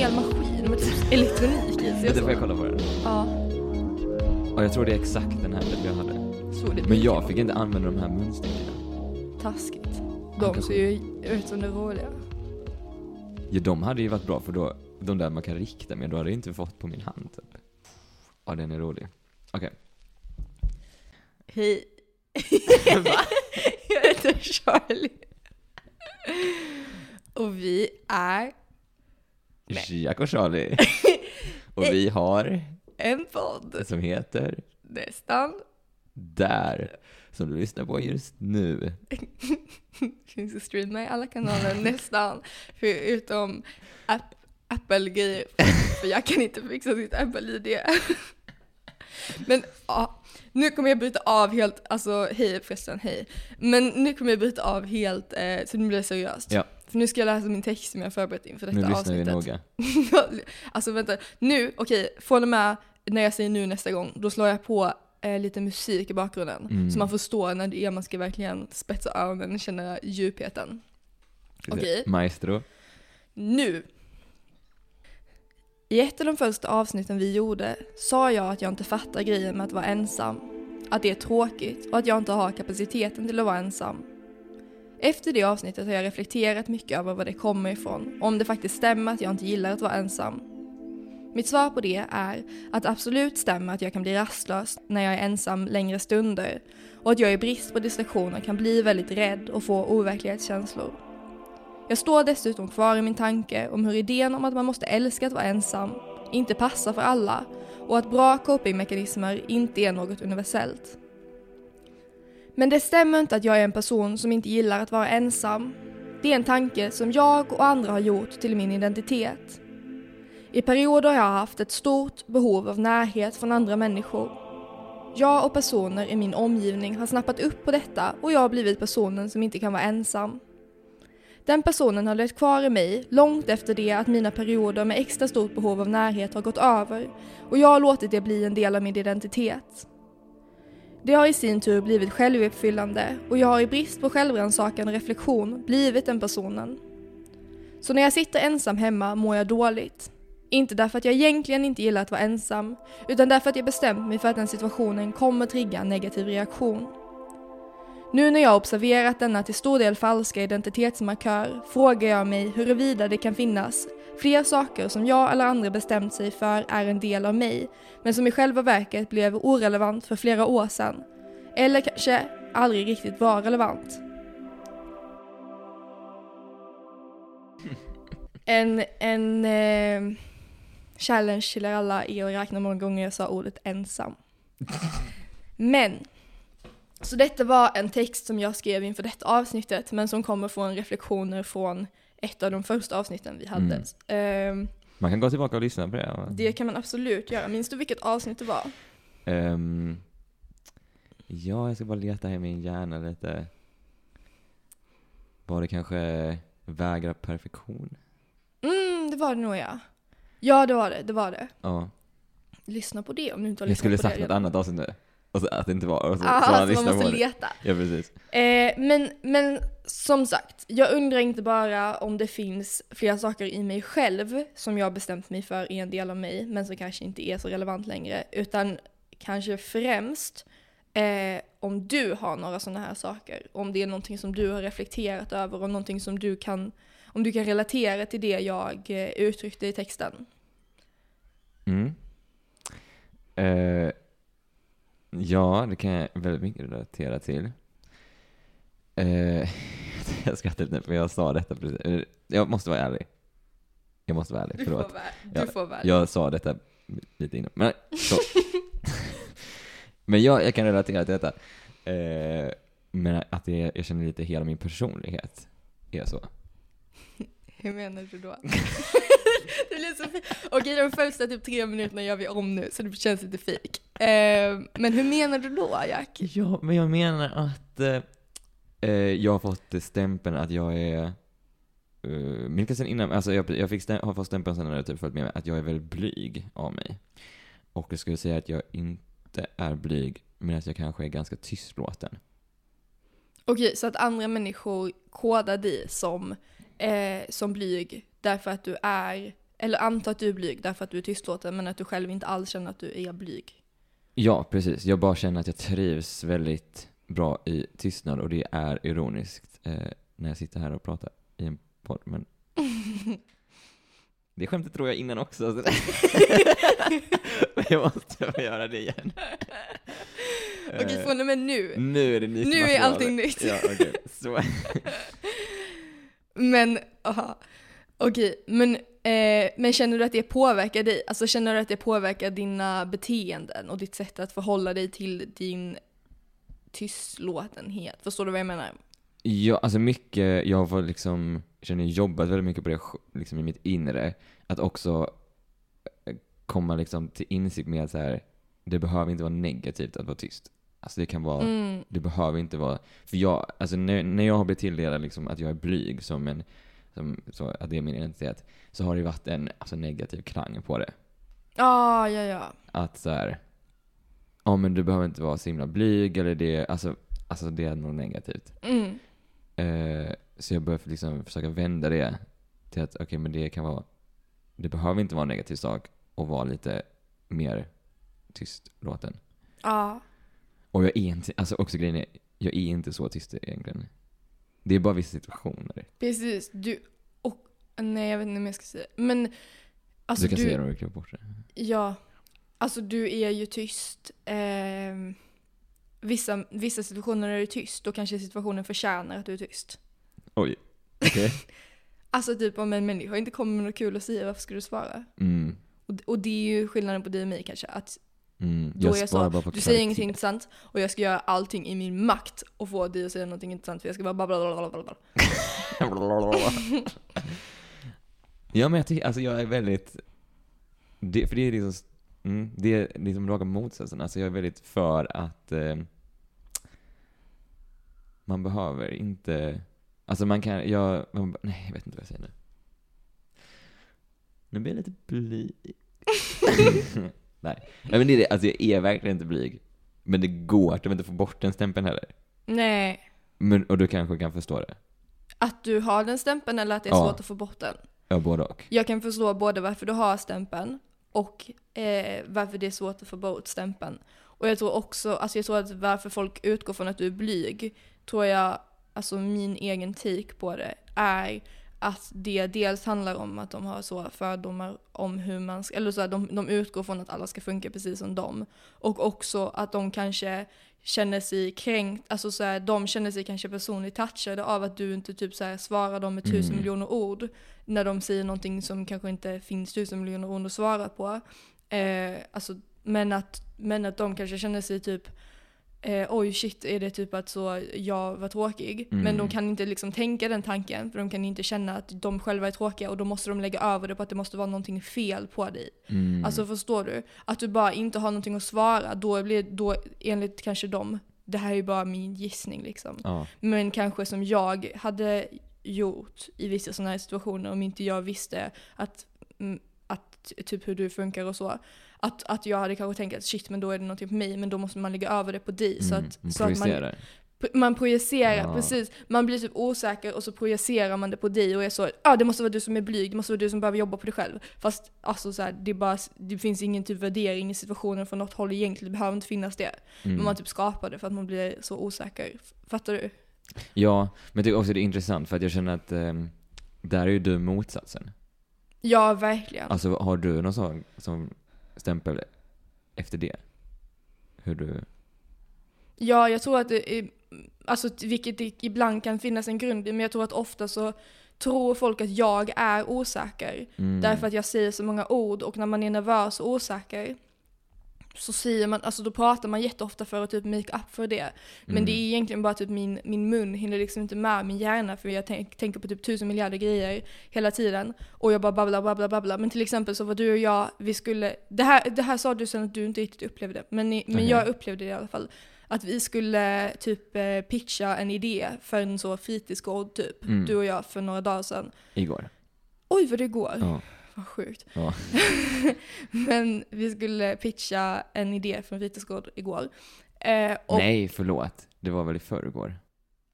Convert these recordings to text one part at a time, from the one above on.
hel maskin med typ elektronik i sig Det får jag kolla på den. Ja, Och jag tror det är exakt den här jag hade. så det Men jag fick inte använda de här munstickorna. Taskigt. De ser ju ut som det roliga. Ja, de hade ju varit bra för då, de där man kan rikta med, då hade jag inte fått på min hand typ. Ja, den är rolig. Okej. Hej. jag heter Charlie. Och vi är Jack och Charlie. och vi har, en podd. som heter Nästan. Där, som du lyssnar på just nu. Finns att streama i alla kanaler nästan. Förutom app, Apple-grejer. För jag kan inte fixa sitt Apple-ID. Men ja, nu kommer jag bryta av helt, alltså hej förresten, hej. Men nu kommer jag bryta av helt, eh, så nu blir det seriöst. Ja. För nu ska jag läsa min text som jag förberett inför detta Nu lyssnar vi avsnittet. noga. alltså vänta, nu, okej, från och med när jag säger nu nästa gång, då slår jag på eh, lite musik i bakgrunden. Mm. Så man förstår när det är man ska verkligen spetsa öronen och känna djupheten. Okej. Maestro. Nu! I ett av de första avsnitten vi gjorde sa jag att jag inte fattar grejen med att vara ensam. Att det är tråkigt och att jag inte har kapaciteten till att vara ensam. Efter det avsnittet har jag reflekterat mycket över var det kommer ifrån och om det faktiskt stämmer att jag inte gillar att vara ensam. Mitt svar på det är att det absolut stämmer att jag kan bli rastlös när jag är ensam längre stunder och att jag i brist på distraktioner kan bli väldigt rädd och få overklighetskänslor. Jag står dessutom kvar i min tanke om hur idén om att man måste älska att vara ensam inte passar för alla och att bra copingmekanismer inte är något universellt. Men det stämmer inte att jag är en person som inte gillar att vara ensam. Det är en tanke som jag och andra har gjort till min identitet. I perioder har jag haft ett stort behov av närhet från andra människor. Jag och personer i min omgivning har snappat upp på detta och jag har blivit personen som inte kan vara ensam. Den personen har levt kvar i mig långt efter det att mina perioder med extra stort behov av närhet har gått över och jag har låtit det bli en del av min identitet. Det har i sin tur blivit självuppfyllande och jag har i brist på självrannsakan och reflektion blivit den personen. Så när jag sitter ensam hemma mår jag dåligt. Inte därför att jag egentligen inte gillar att vara ensam, utan därför att jag bestämt mig för att den situationen kommer trigga en negativ reaktion. Nu när jag observerat denna till stor del falska identitetsmarkör frågar jag mig huruvida det kan finnas fler saker som jag eller andra bestämt sig för är en del av mig, men som i själva verket blev orelevant för flera år sedan. Eller kanske aldrig riktigt var relevant. En, en eh, challenge till er alla är att räkna många gånger jag sa ordet ensam. Men så detta var en text som jag skrev inför detta avsnittet, men som kommer från reflektioner från ett av de första avsnitten vi hade. Ehm, Man kan gå tillbaka och lyssna på det. det kan man absolut göra. Minns du vilket avsnitt det var? Ehm, ja, jag ska bara leta här i min hjärna lite. Var det kanske vägra perfektion? Mm, det var det nog ja. Ja, det var det. Det var det. Ja. Lyssna på det om du inte har Jag lyssnat skulle på sagt det något redan. annat avsnitt nu. Och så att det inte var. Och så, Ah, så han så man lyssnar måste på det. leta. Ja, precis. Eh, men, men som sagt, jag undrar inte bara om det finns flera saker i mig själv som jag bestämt mig för är en del av mig, men som kanske inte är så relevant längre, utan kanske främst eh, om du har några sådana här saker, om det är någonting som du har reflekterat över och någonting som du kan, om du kan relatera till det jag eh, uttryckte i texten. Mm. Eh, ja, det kan jag väldigt mycket relatera till. Eh, jag skrattar lite för jag sa detta precis. Jag måste vara ärlig. Jag måste vara ärlig, Du förlåt. får vara, du Ja, får vara. Jag sa detta lite innan. Men, så. men jag, jag kan relatera till detta. Eh, men att det, jag känner lite hela min personlighet är så. Hur menar du då? Det blir så fint. Okej, de första typ tre minuterna gör vi om nu, så det känns lite fake. Eh, men hur menar du då, Jack? Ja, men jag menar att eh, eh, jag har fått stämpeln att jag är Uh, men sen innan, alltså jag, jag fick stäm, har fått stämpeln sen när jag typ följt med mig, att jag är väldigt blyg av mig. Och jag skulle säga att jag inte är blyg, men att jag kanske är ganska tystlåten. Okej, så att andra människor kodar dig som eh, som blyg därför att du är, eller anta att du är blyg därför att du är tystlåten men att du själv inte alls känner att du är blyg. Ja, precis. Jag bara känner att jag trivs väldigt bra i tystnad och det är ironiskt eh, när jag sitter här och pratar i en podd. Men det skämtet tror jag innan också. men jag måste få göra det igen. Okej, från och med nu. nu är det nytt Nu är material. allting nytt. Ja, okej. Så. Men, aha. Okej, men, eh, men känner du att det påverkar dig? Alltså känner du att det påverkar dina beteenden och ditt sätt att förhålla dig till din tystlåtenhet? Förstår du vad jag menar? Ja, alltså mycket, jag har liksom, känner jobbat väldigt mycket på det liksom i mitt inre. Att också eh, komma liksom till insikt med att så här, det behöver inte vara negativt att vara tyst. Alltså det kan vara, Mm. det behöver inte vara, för jag, alltså när, när jag har blivit tilldelad liksom att jag är blyg som en, som, så att det är min identitet, så har det varit en alltså, negativ klang på det. Ah, ja, ja. Att så här, ja men du behöver inte vara så himla blyg eller det, alltså, alltså det är något negativt. Mm. Eh, så jag börjar liksom försöka vända det till att okej, men det kan vara, det behöver inte vara en negativ sak och vara lite mer tystlåten. Ja. Och jag är inte, alltså också grejen är, jag är inte så tyst egentligen. Det är bara vissa situationer. Precis. Du, och, nej jag vet inte om jag ska säga Men, alltså du kan du, säga det om du klipper bort det. ja. Alltså du är ju tyst. ehm, vissa, vissa situationer är du tyst, då kanske situationen förtjänar att du är tyst. Oj. Okej. Alltså typ om en människa inte kommer med något kul att säga, varför ska du svara? Mm. Och, och det är ju skillnaden på dig och mig kanske. Att Mm. Då Jag är jag så, du säger ingenting intressant och jag ska göra allting i min makt och få dig att säga någonting intressant för jag ska bara babbla. ja men jag tycker, alltså jag är väldigt, det, för det är liksom, mm, det är liksom raka motsatsen. Alltså jag är väldigt för att eh, man behöver inte, alltså man kan, jag, man, nej jag vet inte vad jag säger nu. Nu blir jag lite blyg. nej. nej men det är det, alltså jag är verkligen inte blyg. Men det går typ inte att få bort den stämpeln heller. Nej. Men, och du kanske kan förstå det? Att du har den stämpeln eller att det är Ja. svårt att få bort den. Ja, både och. Jag kan förstå både varför du har stämpeln och eh, varför det är svårt att få bort stämpeln. Och jag tror också, alltså jag tror att varför folk utgår från att du är blyg, tror jag, alltså min egen take på det, är att det dels handlar om att de har så fördomar om hur man ska, eller så här, de, de utgår från att alla ska funka precis som dem. Och också att de kanske känner sig kränkt, alltså så här, de känner sig kanske personligt touchade av att du inte typ så här, svarar dem med tusen Mm. miljoner ord när de säger någonting som kanske inte finns tusen miljoner ord att svara på. Eh, alltså, men, att, men att de kanske känner sig typ eh, oj shit, är det typ att så jag var tråkig? Mm. Men de kan inte liksom tänka den tanken, för de kan inte känna att de själva är tråkiga och då måste de lägga över det på att det måste vara någonting fel på dig. Mm. Alltså förstår du? Att du bara inte har någonting att svara, då blir då enligt kanske dem, det här är ju bara min gissning liksom. ja. Men kanske som jag hade gjort i vissa sådana här situationer om inte jag visste att, mm, att typ hur du funkar och så. Att, att jag hade kanske tänkt att shit men då är det någonting på mig men då måste man lägga över det på dig. så Mm, att, man så att man, man projicerar, Ja. precis. Man blir typ osäker och så projicerar man det på dig och är så ah, det måste vara du som är blyg, det måste vara du som behöver jobba på dig själv. Fast alltså så här, det, är bara, det finns ingen typ värdering i situationen från något håll egentligen, det behöver inte finnas det. Mm. Men man typ skapar det för att man blir så osäker. Fattar du? Ja, men jag tycker också det är intressant för att jag känner att ehm, där är ju du motsatsen. Ja, verkligen. Alltså har du någon sån som stämpel efter det? Hur du... Ja, jag tror att det är, alltså vilket det ibland kan finnas en grund i, men jag tror att ofta så tror folk att jag är osäker. Mm. Därför att jag säger så många ord och när man är nervös och osäker så säger man, alltså då pratar man jätteofta för att typ make up för det. Men Mm. det är egentligen bara typ min, min mun hinner liksom inte med min hjärna för jag tänk, tänker på typ tusen miljarder grejer hela tiden. Och jag bara babblar, babblar, babblar. Men till exempel så var du och jag, vi skulle, det här, det här sa du sen att du inte riktigt upplevde, men, men jag upplevde det i alla fall. Att vi skulle typ eh, pitcha en idé för en så fritidsgård typ, Mm. du och jag för några dagar sedan. Igår. Oj vad det går! Ja. Vad sjukt. Ja. Men vi skulle pitcha en idé för en fritidsgård igår. Eh, och Nej, förlåt. Det var väl i förrgår?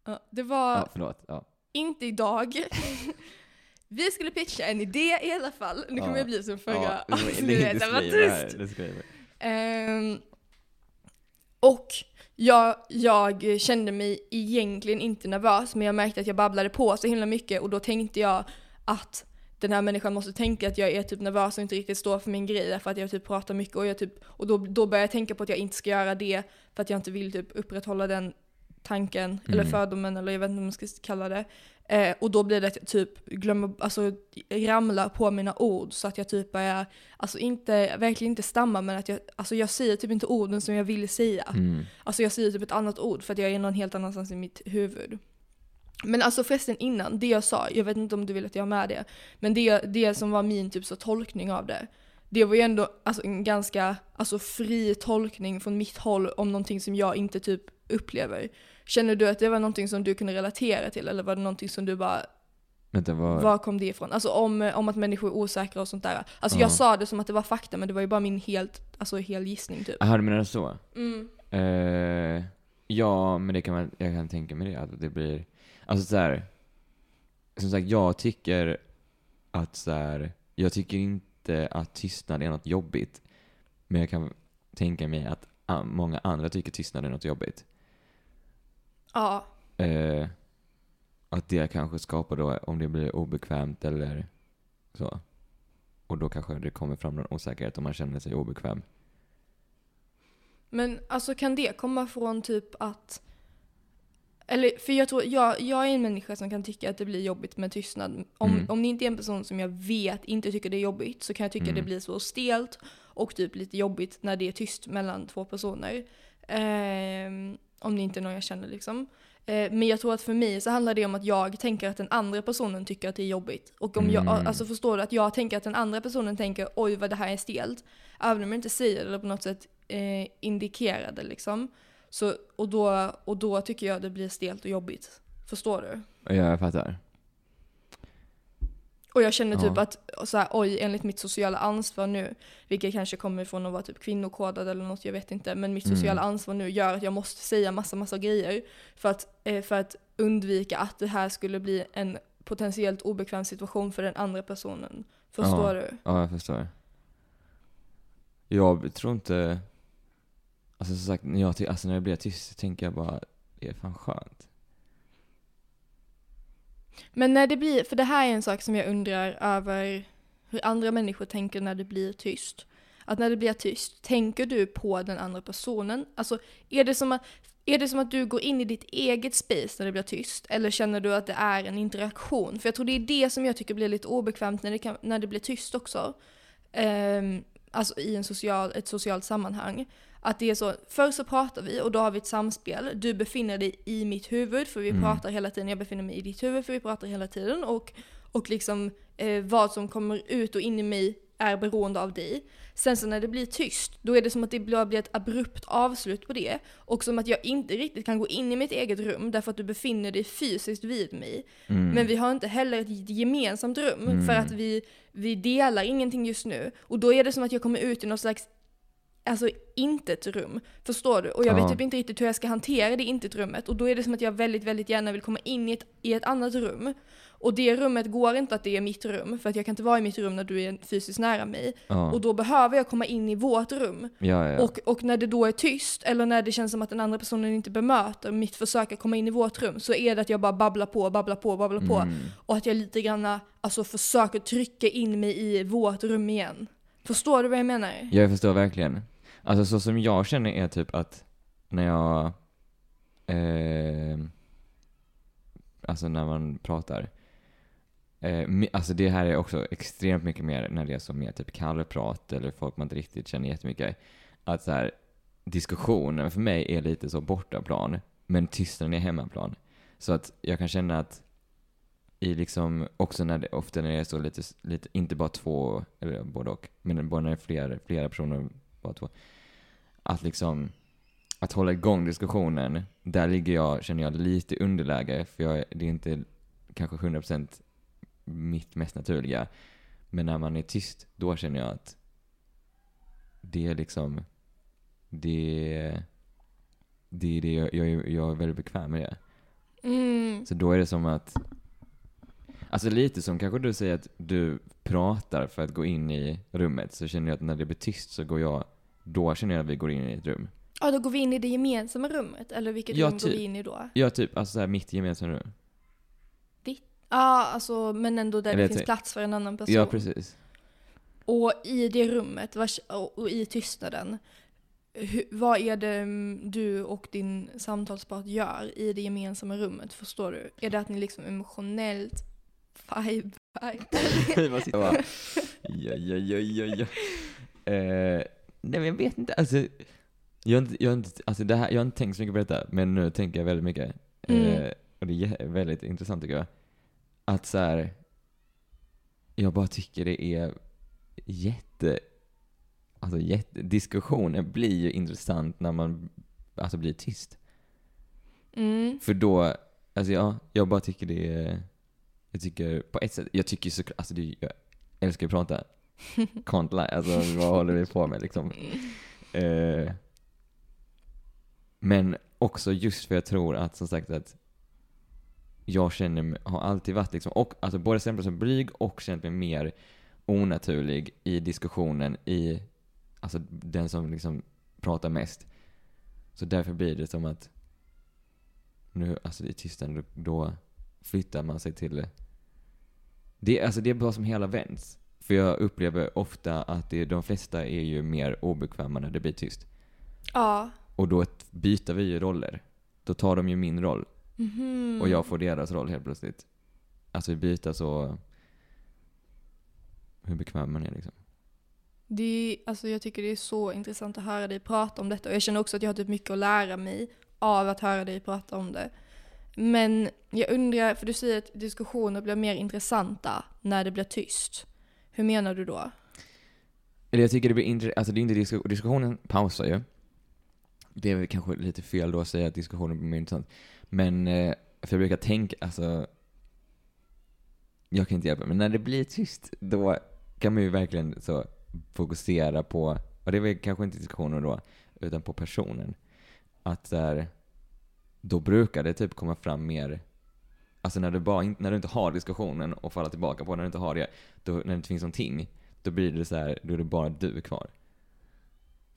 ja, det var Ja, förlåt. Ja. inte idag. Vi skulle pitcha en idé i alla fall. Nu kommer Ja. jag bli som förra avsnittet. Det var tyst. Ehm, och jag, jag kände mig egentligen inte nervös men jag märkte att jag babblade på så himla mycket och då tänkte jag att den här människan måste tänka att jag är typ nervös och inte riktigt står för min grej för att jag typ pratar mycket och jag typ och då, då började jag tänka på att jag inte ska göra det för att jag inte vill typ upprätthålla den tanken eller Mm. fördomen eller jag vet inte vad man ska kalla det. Eh, och då blir det att jag typ glömmer, alltså ramlar på mina ord så att jag typ börjar, alltså inte, verkligen inte stamma men att jag, alltså jag säger typ inte orden som jag vill säga. Mm. Alltså jag säger typ ett annat ord för att jag är någon helt annanstans i mitt huvud. Men alltså förresten innan, det jag sa, jag vet inte om du vill att jag har med det, men det, det som var min typ så tolkning av det, det var ju ändå alltså, en ganska alltså, fri tolkning från mitt håll om någonting som jag inte typ upplever. Känner du att det var någonting som du kunde relatera till eller var det någonting som du bara, Vänta, vad? var kom det ifrån? Alltså om, om att människor är osäkra och sånt där. Alltså Ja. jag sa det som att det var fakta men det var ju bara min helt, alltså hel gissning typ. Jaha, du menar så? Mm. Eh, ja, men det kan man, jag kan tänka mig det, att det blir, alltså så här, som sagt, jag tycker att så här, jag tycker inte att tystnad är något jobbigt, men jag kan tänka mig att många andra tycker tystnad är något jobbigt. Ja. Eh, att det kanske skapar då, om det blir obekvämt eller så. Och då kanske det kommer fram någon osäkerhet om man känner sig obekväm. Men alltså kan det komma från typ att eller för jag tror, jag, jag är en människa som kan tycka att det blir jobbigt med tystnad. Om, Mm. om det inte är en person som jag vet inte tycker det är jobbigt så kan jag tycka Mm. det blir så stelt och typ lite jobbigt när det är tyst mellan två personer. Ehm, om det inte är någon jag känner liksom. Eh, men jag tror att för mig så handlar det om att jag tänker att den andra personen tycker att det är jobbigt. Och om jag, Mm. alltså förstår du? Att jag tänker att den andra personen tänker oj vad det här är stelt. Även om jag inte säger det eller på något sätt eh, indikerar det liksom. Så, och, då, och då tycker jag det blir stelt och jobbigt. Förstår du? Och jag fattar. Och jag känner typ Ja. att, så här, oj, enligt mitt sociala ansvar nu, vilket kanske kommer från att vara typ kvinnokodad eller något, jag vet inte, men mitt Mm. sociala ansvar nu gör att jag måste säga massa, massa grejer för att, eh, för att undvika att det här skulle bli en potentiellt obekväm situation för den andra personen. Förstår du? Ja, jag förstår. Jag tror inte... Alltså som sagt, när jag, alltså, när jag blir tyst så tänker jag bara, det är fan skönt. Men när det blir, för det här är en sak som jag undrar över hur andra människor tänker när det blir tyst. Att när det blir tyst, tänker du på den andra personen? Alltså, är det som att, är det som att du går in i ditt eget space när det blir tyst? Eller känner du att det är en interaktion? För jag tror det är det som jag tycker blir lite obekvämt när det, kan, när det blir tyst också. Um, alltså i en social, ett socialt sammanhang. Att det är så, först så pratar vi och då har vi ett samspel. Du befinner dig i mitt huvud för vi Mm. pratar hela tiden. Jag befinner mig i ditt huvud för vi pratar hela tiden. Och, och liksom eh, vad som kommer ut och in i mig är beroende av dig. Sen så när det blir tyst, då är det som att det blir ett abrupt avslut på det. Och som att jag inte riktigt kan gå in i mitt eget rum därför att du befinner dig fysiskt vid mig. Mm. Men vi har inte heller ett gemensamt rum Mm. för att vi, vi delar ingenting just nu. Och då är det som att jag kommer ut i något slags Alltså intet rum. Förstår du? Och jag Ja. vet typ inte riktigt hur jag ska hantera det intet rummet. Och då är det som att jag väldigt, väldigt gärna vill komma in i ett, i ett annat rum. Och det rummet går inte att det är mitt rum, för att jag kan inte vara i mitt rum när du är fysiskt nära mig. ja. Och då behöver jag komma in i vårt rum. ja. Och, och när det då är tyst, eller när det känns som att den andra personen inte bemöter mitt försök att komma in i vårt rum, så är det att jag bara babblar på, babblar på, babblar på. Mm. Och att jag lite grann alltså, försöker trycka in mig i vårt rum igen. Förstår du vad jag menar? Jag förstår verkligen. Alltså så som jag känner är typ att när jag, eh, alltså när man pratar, eh, alltså det här är också extremt mycket mer när det är så mer typ kallprat eller folk man inte riktigt känner jättemycket. Att så här, diskussionen för mig är lite så bortaplan, men tystnaden är hemmaplan. Så att jag kan känna att i liksom, också när det, ofta när det är så lite, lite inte bara två, eller både och, men både när det är flera, flera personer, bara två. Att liksom, att hålla igång diskussionen, där ligger jag, känner jag, lite underläge, för jag, det är inte kanske 100% mitt mest naturliga. Men när man är tyst, då känner jag att det är liksom, det, det är det jag, jag, jag är väldigt bekväm med det. Mm. Så då är det som att Alltså lite som kanske du säger att du pratar för att gå in i rummet, så känner jag att när det blir tyst så går jag, då känner jag att vi går in i ett rum. Ja, då går vi in i det gemensamma rummet, eller vilket Ja, rum går typ. vi in i då? Ja, typ, alltså såhär mitt gemensamma rum. Ja, alltså, men ändå där Eller det finns typ- plats för en annan person. Ja, precis. Och i det rummet, vars, och och i tystnaden, hu, vad är det mm, du och din samtalspart gör i det gemensamma rummet? Förstår du? Är det att ni liksom emotionellt vibar? Vi bara sitter och bara, ja, ja, ja, ja, ja. Eh, nej men jag vet inte, alltså. Jag har inte, jag har inte, alltså det här, jag har inte tänkt så mycket på detta, men nu tänker jag väldigt mycket. Eh, Mm. och det är väldigt intressant tycker jag. Att så här, jag bara tycker det är jätte, alltså jätte, diskussionen blir ju intressant när man, alltså blir tyst. Mm. För då, alltså ja, jag bara tycker det är, jag tycker på ett sätt, jag tycker såklart, alltså det, jag älskar att prata. Can't lie, alltså vad håller vi på med liksom? Eh, men också just för jag tror att som sagt att jag känner mig, har alltid varit liksom, och alltså både stämplat som blyg och känt mig mer onaturlig i diskussionen i, alltså den som liksom pratar mest. Så därför blir det som att nu, alltså i tystnaden, då, då flyttar man sig till det, alltså det är bara som hela vänds. För jag upplever ofta att det, de flesta är ju mer obekväma när det blir tyst. Ja. Och då byter vi ju roller. Då tar de ju min roll Mhm. och jag får deras roll helt plötsligt. Alltså vi byter så hur bekväm man är liksom. Det är, alltså jag tycker det är så intressant att höra dig prata om detta och jag känner också att jag har typ mycket att lära mig av att höra dig prata om det. Men jag undrar, för du säger att diskussioner blir mer intressanta när det blir tyst. Hur menar du då? Eller jag tycker det blir intressant. alltså det är inte disku- diskussionen pausar ju. Det är väl kanske lite fel då att säga att diskussionen blir mer intressant. Men, eh, för jag brukar tänka, alltså, jag kan inte hjälpa men när det blir tyst, då kan man ju verkligen så fokusera på, och det är väl kanske inte diskussionen då, utan på personen. Att där, då brukar det typ komma fram mer, alltså när du, bara, när du inte har diskussionen och falla tillbaka på, när du inte har det, då, när det inte finns någonting, då blir det så här, då är det bara du kvar.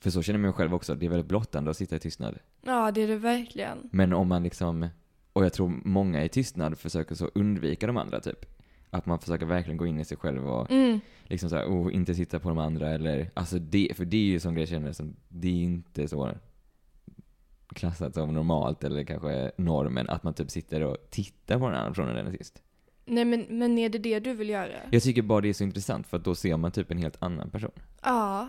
För så känner jag mig själv också, det är väldigt blottande att sitta i tystnad. Ja, det är det verkligen. Men om man liksom, och jag tror många i tystnad försöker så undvika de andra typ. Att man försöker verkligen gå in i sig själv och Mm. liksom så här, oh, inte titta på de andra eller, alltså det, för det är ju sån grej jag känner som, det är inte så klassat som normalt eller kanske normen att man typ sitter och tittar på den andra personen den är tyst. Nej men, men är det det du vill göra? Jag tycker bara det är så intressant för att då ser man typ en helt annan person. Ja.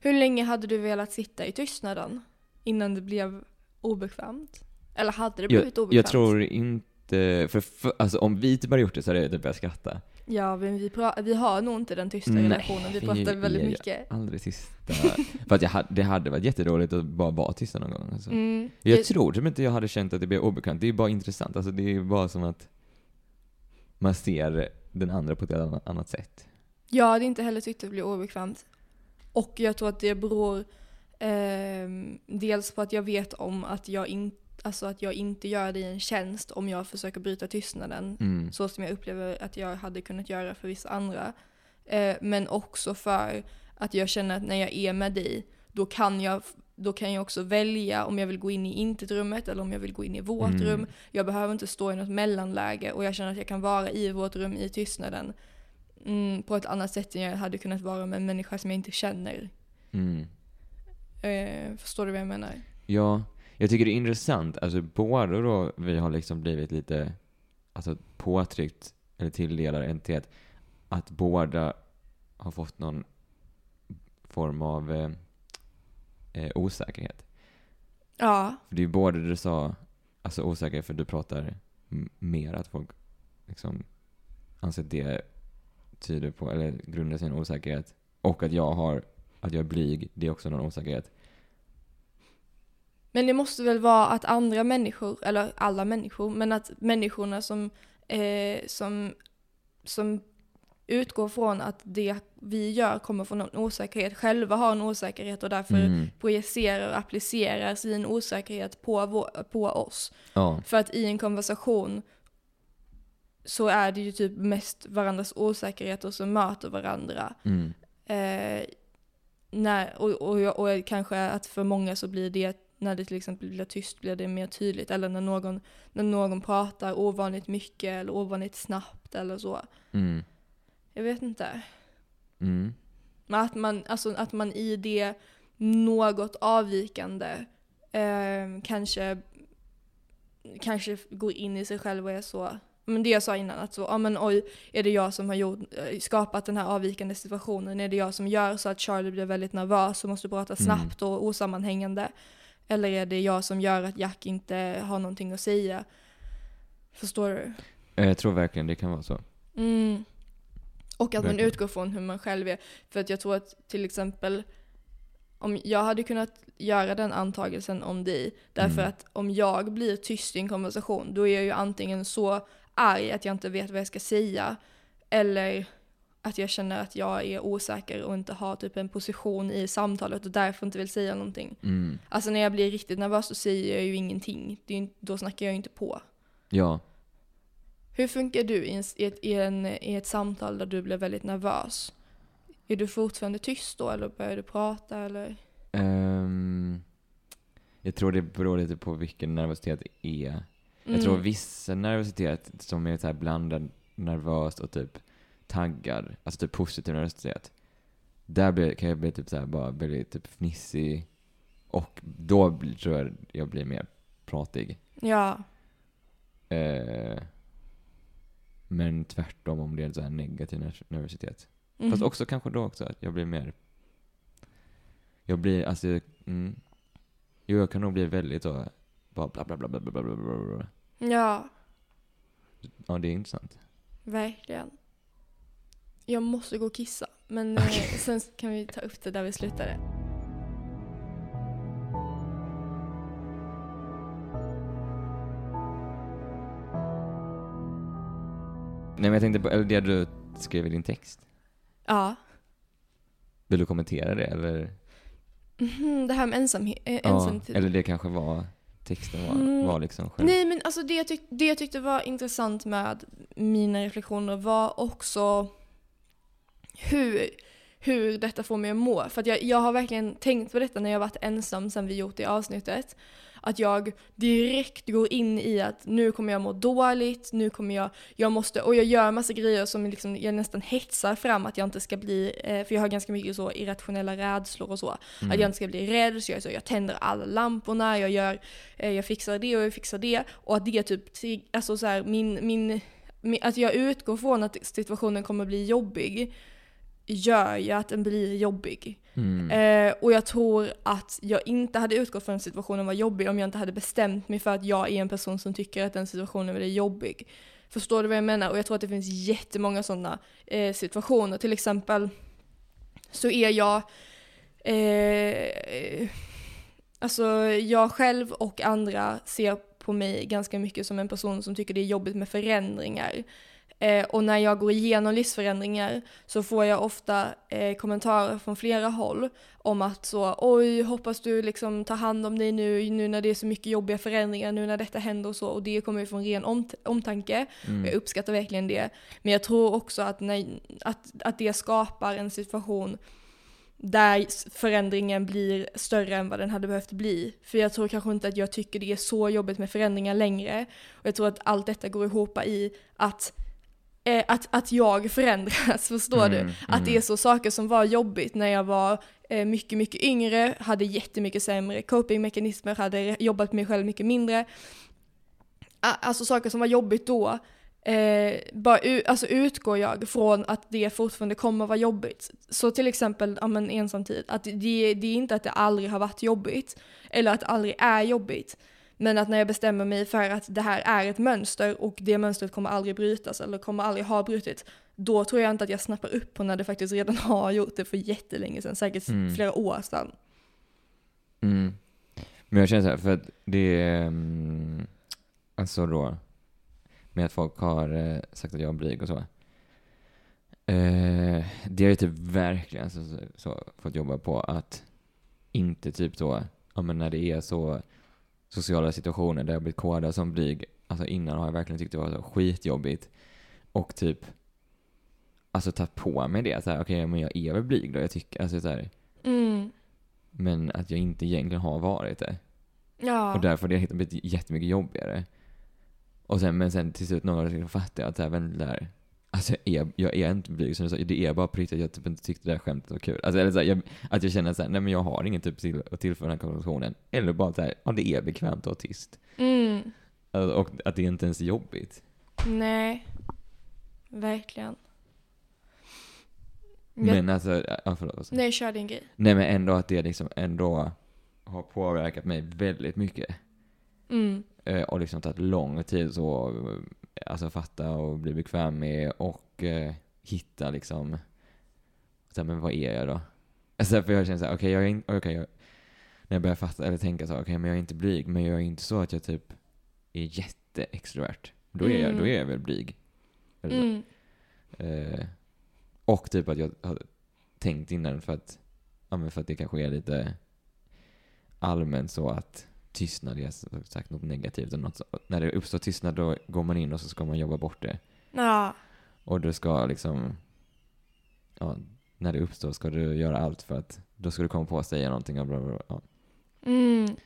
Hur länge hade du velat sitta i tystnaden? Innan det blev obekvämt? Eller hade det blivit Jag, obekvämt? jag tror inte, för, för alltså om vi typ hade gjort det så hade jag typ börjat skratta. Ja, men vi, vi har nog inte den tysta relationen. Vi pratar väldigt är ju mycket. Aldrig tysta. för att jag hade, det hade varit jätteroligt att bara vara tysta någon gång. Alltså. Mm. Jag Det- tror typ inte jag hade känt att det blev obekvämt. Det är bara intressant. Alltså det är bara som att man ser den andra på ett annat, sätt. Jag hade inte heller tyckt det blev obekvämt. Och jag tror att det beror ehm, dels på att jag vet om att jag, in, alltså att jag inte gör dig en tjänst om jag försöker bryta tystnaden. Mm. Så som jag upplever att jag hade kunnat göra för vissa andra. Eh, men också för att jag känner att när jag är med dig, då kan jag då kan jag också välja om jag vill gå in i intet-rummet eller om jag vill gå in i vårt Mm. rum. Jag behöver inte stå i något mellanläge och jag känner att jag kan vara i vårt rum i tystnaden mm, på ett annat sätt än jag hade kunnat vara med en människa som jag inte känner. Mm. Eh, förstår du vad jag menar? Ja, jag tycker det är intressant. Alltså både då vi har liksom blivit lite alltså, påtryckt eller tilldelad entitet att båda har fått någon form av eh, eh, osäkerhet. Ja, För det är ju både du sa, alltså osäkerhet för du pratar mer att folk liksom anser att det tyder på, eller grundar sin osäkerhet. Och att jag har, att jag är blyg, det är också någon osäkerhet. Men det måste väl vara att andra människor, eller alla människor, men att människorna som, eh, som, som utgår från att det vi gör kommer från någon osäkerhet, själva har en osäkerhet och därför Mm. projicerar och applicerar sin osäkerhet på, vår, på oss. Ja. För att i en konversation så är det ju typ mest varandras osäkerheter som möter varandra. Mm. Eh, när, och, och, och kanske att för många så blir det, när det till exempel blir tyst, blir det mer tydligt. Eller när någon, när någon pratar ovanligt mycket eller ovanligt snabbt eller så. Mm. Jag vet inte. Mm. Men att man, alltså, att man i det något avvikande eh, kanske, kanske går in i sig själv och är så men det jag sa innan, att så, ja men oj, är det jag som har gjort, eh, skapat den här avvikande situationen? Är det jag som gör så att Charlie blir väldigt nervös och måste prata Mm. snabbt och osammanhängande? Eller är det jag som gör att Jack inte har någonting att säga? Förstår du? Eh, Jag tror verkligen det kan vara så. Mm. Och att man Verkligen. utgår från hur man själv är. För att jag tror att till exempel om jag hade kunnat göra den antagelsen om dig, därför Mm. att om jag blir tyst i en konversation, då är jag ju antingen så arg att jag inte vet vad jag ska säga, eller att jag känner att jag är osäker och inte har typ en position i samtalet och därför inte vill säga någonting. Mm. Alltså när jag blir riktigt nervös så säger jag ju ingenting, ju- då snackar jag ju inte på. Ja. Hur funkar du i, en, i, ett, i, en, i ett samtal där du blir väldigt nervös? Är du fortfarande tyst då eller börjar du prata eller? Ehm, jag tror det beror lite på vilken nervositet det är. Jag Mm. tror viss nervositet som är så blandad nervös och typ taggad, alltså typ positiv nervositet, där blir, kan jag bli typ såhär, bara bli typ fnissig och då blir, tror jag jag blir mer pratig. Ja. Eh, men tvärtom om det är en här negativ nervositet. Mm. Fast också kanske då också att jag blir mer... Jag blir, alltså... Jag, mm, jo, jag kan nog bli väldigt så... Bara bla, bla, bla, bla, bla, bla, bla, bla. Ja. Ja, det är intressant. Verkligen. Jag måste gå och kissa, men eh, sen kan vi ta upp det där vi slutade. Nej men jag tänkte på, eller det du skrev i din text. Ja. Vill du kommentera det eller? Mhm, det här med ensamhet. Eh, Ja, ensamhet. eller det kanske var, texten var, Mm. var liksom själv. Nej men alltså det jag, tyck- det jag tyckte var intressant med mina reflektioner var också hur, hur detta får mig att må. För att jag, jag har verkligen tänkt på detta när jag varit ensam sen vi gjort det avsnittet. Att jag direkt går in i att nu kommer jag må dåligt, nu kommer jag, jag måste, och jag gör massa grejer som liksom, jag nästan hetsar fram att jag inte ska bli, eh, för jag har ganska mycket så irrationella rädslor och så. Mm. Att jag inte ska bli rädd, så jag, så jag tänder alla lamporna, jag gör, eh, jag fixar det och jag fixar det. Och att det typ, alltså så här, min, min, min, att jag utgår från att situationen kommer bli jobbig, gör ju att den blir jobbig. Mm. Eh, och jag tror att jag inte hade utgått från att situationen var jobbig om jag inte hade bestämt mig för att jag är en person som tycker att den situationen är jobbig. Förstår du vad jag menar? Och jag tror att det finns jättemånga sådana eh, situationer. Till exempel så är jag eh, Alltså jag själv och andra ser på mig ganska mycket som en person som tycker det är jobbigt med förändringar. Eh, och när jag går igenom livsförändringar så får jag ofta eh, kommentarer från flera håll om att så oj, hoppas du liksom tar hand om dig nu, nu när det är så mycket jobbiga förändringar, nu när detta händer och så. Och det kommer ju från ren omt- omtanke. Mm. Jag uppskattar verkligen det. Men jag tror också att, när, att, att det skapar en situation där förändringen blir större än vad den hade behövt bli. För jag tror kanske inte att jag tycker det är så jobbigt med förändringar längre. Och jag tror att allt detta går ihop i att, eh, att, att jag förändras, förstår Mm, du? Att det är så saker som var jobbigt när jag var eh, mycket, mycket yngre, hade jättemycket sämre copingmekanismer, hade jobbat med mig själv mycket mindre. Alltså saker som var jobbigt då, eh, bara alltså utgår jag från att det fortfarande kommer vara jobbigt. Så till exempel, ja men ensamtid, att det, det är inte att det aldrig har varit jobbigt, eller att det aldrig är jobbigt. Men att när jag bestämmer mig för att det här är ett mönster och det mönstret kommer aldrig brytas eller kommer aldrig ha brutits, då tror jag inte att jag snappar upp på när det faktiskt redan har gjort det för jättelänge sedan, säkert Mm. flera år sedan. Mm. Men jag känner så här, för att det är, mm, alltså då, med att folk har eh, sagt att jag är blyg och så. Eh, det har ju typ verkligen så, så, så, fått jobba på att inte typ så, ja men när det är så sociala situationer där jag blivit kodad som blyg, alltså innan har jag verkligen tyckt det var så skitjobbigt. Och typ, alltså tagit på mig det. Så här, okej, men jag är väl blyg då. Jag tycker, alltså så här, Mm. men att jag inte egentligen har varit det. Ja. Och därför har det blivit jättemycket jobbigare. Och sen, men sen till slut någon gång så fattade jag att även där, alltså jag är, jag är inte blyg som du sa, det är bara på riktigt att jag typ inte tyckte det där skämtet var kul. Alltså eller så här, jag, att jag känner såhär, nej men jag har ingen typ till att tillföra den här konversationen. Eller bara såhär, ja det är bekvämt att vara tyst. Mm. Alltså, och att det inte ens är jobbigt. Nej. Verkligen. Jag- Men alltså, ja förlåt. du? Nej, kör din grej. Nej men ändå att det liksom ändå har påverkat mig väldigt mycket. Mm. Eh, och liksom tagit lång tid så, alltså fatta och bli bekväm med och eh, hitta liksom, så här, men vad är jag då? Alltså för jag känner såhär, okej jag är okej jag, när jag börjar fatta eller tänka så, okej men jag är inte blyg, men jag är inte så att jag typ är jätteextrovert. Då är jag, Mm. då är jag väl blyg. Mm. Eh, och typ att jag har tänkt innan för att, ja för att det kanske är lite allmänt så att tystnad är sagt något negativt. Och något så, när det uppstår tystnad då går man in och så ska man jobba bort det. Ja. Och du ska liksom, ja, när det uppstår ska du göra allt för att, då ska du komma på att säga någonting och bla bla bla. Ja. Mm.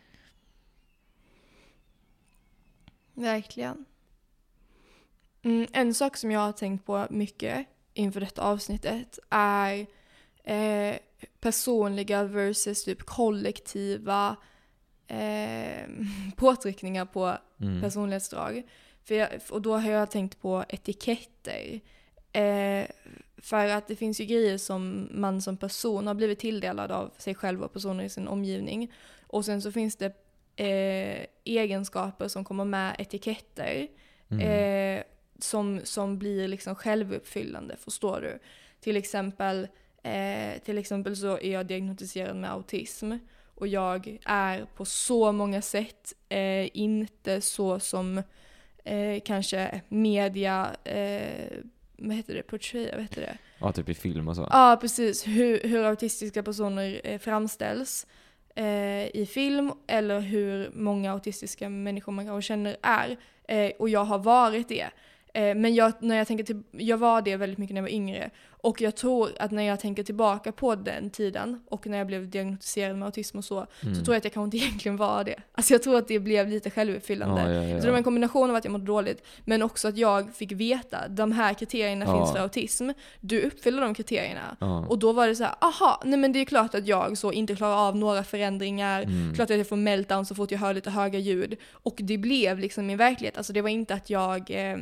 Verkligen. Mm, en sak som jag har tänkt på mycket inför detta avsnittet är eh, personliga versus typ kollektiva eh, påtryckningar på Mm. personlighetsdrag. För jag, och då har jag tänkt på etiketter. Eh, för att det finns ju grejer som man som person har blivit tilldelad av sig själv och personer i sin omgivning. Och sen så finns det eh, egenskaper som kommer med etiketter. Mm. Eh, som, som blir liksom självuppfyllande, förstår du? Till exempel, eh, till exempel så är jag diagnostiserad med autism. Och jag är på så många sätt eh, inte så som eh, kanske media, eh, vad heter det, portray, vad heter det? Ja, typ i film och så. Ja, precis. Hur, hur autistiska personer eh, framställs eh, i film eller hur många autistiska människor man kanske känner är. Eh, och jag har varit det. Eh, men jag, när jag, tänker till, jag var det väldigt mycket när jag var yngre. Och jag tror att när jag tänker tillbaka på den tiden och när jag blev diagnostiserad med autism och så, Mm. så tror jag att jag kanske inte egentligen var det. Alltså jag tror att det blev lite självuppfyllande. ja, ja, ja. Så det var en kombination av att jag mådde dåligt, men också att jag fick veta de här kriterierna Ja. finns för autism. Du uppfyller de kriterierna. Och då var det så här, aha, nej men det är klart att jag så inte klarar av några förändringar. Mm. Klart att jag får meltdown så fort jag hör lite höga ljud. Och det blev liksom min verklighet. Alltså det var inte att jag, eh,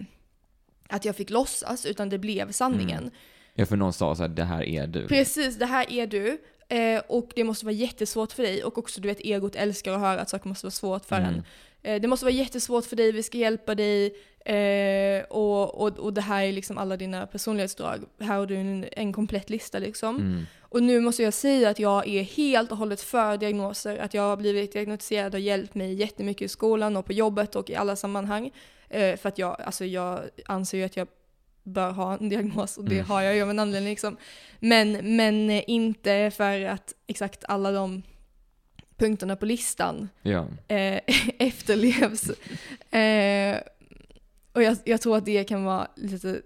att jag fick låtsas, utan det blev sanningen. Mm. Ja, för någon sa så här, det här är du. Precis, det här är du. Eh, och det måste vara jättesvårt för dig. Och också du vet, egot älskar att höra att saker måste vara svårt för Mm. en. Eh, det måste vara jättesvårt för dig, vi ska hjälpa dig. Eh, och, och, och det här är liksom alla dina personlighetsdrag. Här har du en, en komplett lista liksom. Mm. Och nu måste jag säga att jag är helt och hållet för diagnoser. Att jag har blivit diagnostiserad och hjälpt mig jättemycket i skolan och på jobbet och i alla sammanhang. Eh, för att jag, alltså jag anser ju att jag bör ha en diagnos och det Mm. har jag ju av en anledning liksom. Men, men eh, inte för att exakt alla de punkterna på listan Ja. eh, efterlevs. Eh, och jag, jag tror att det kan vara lite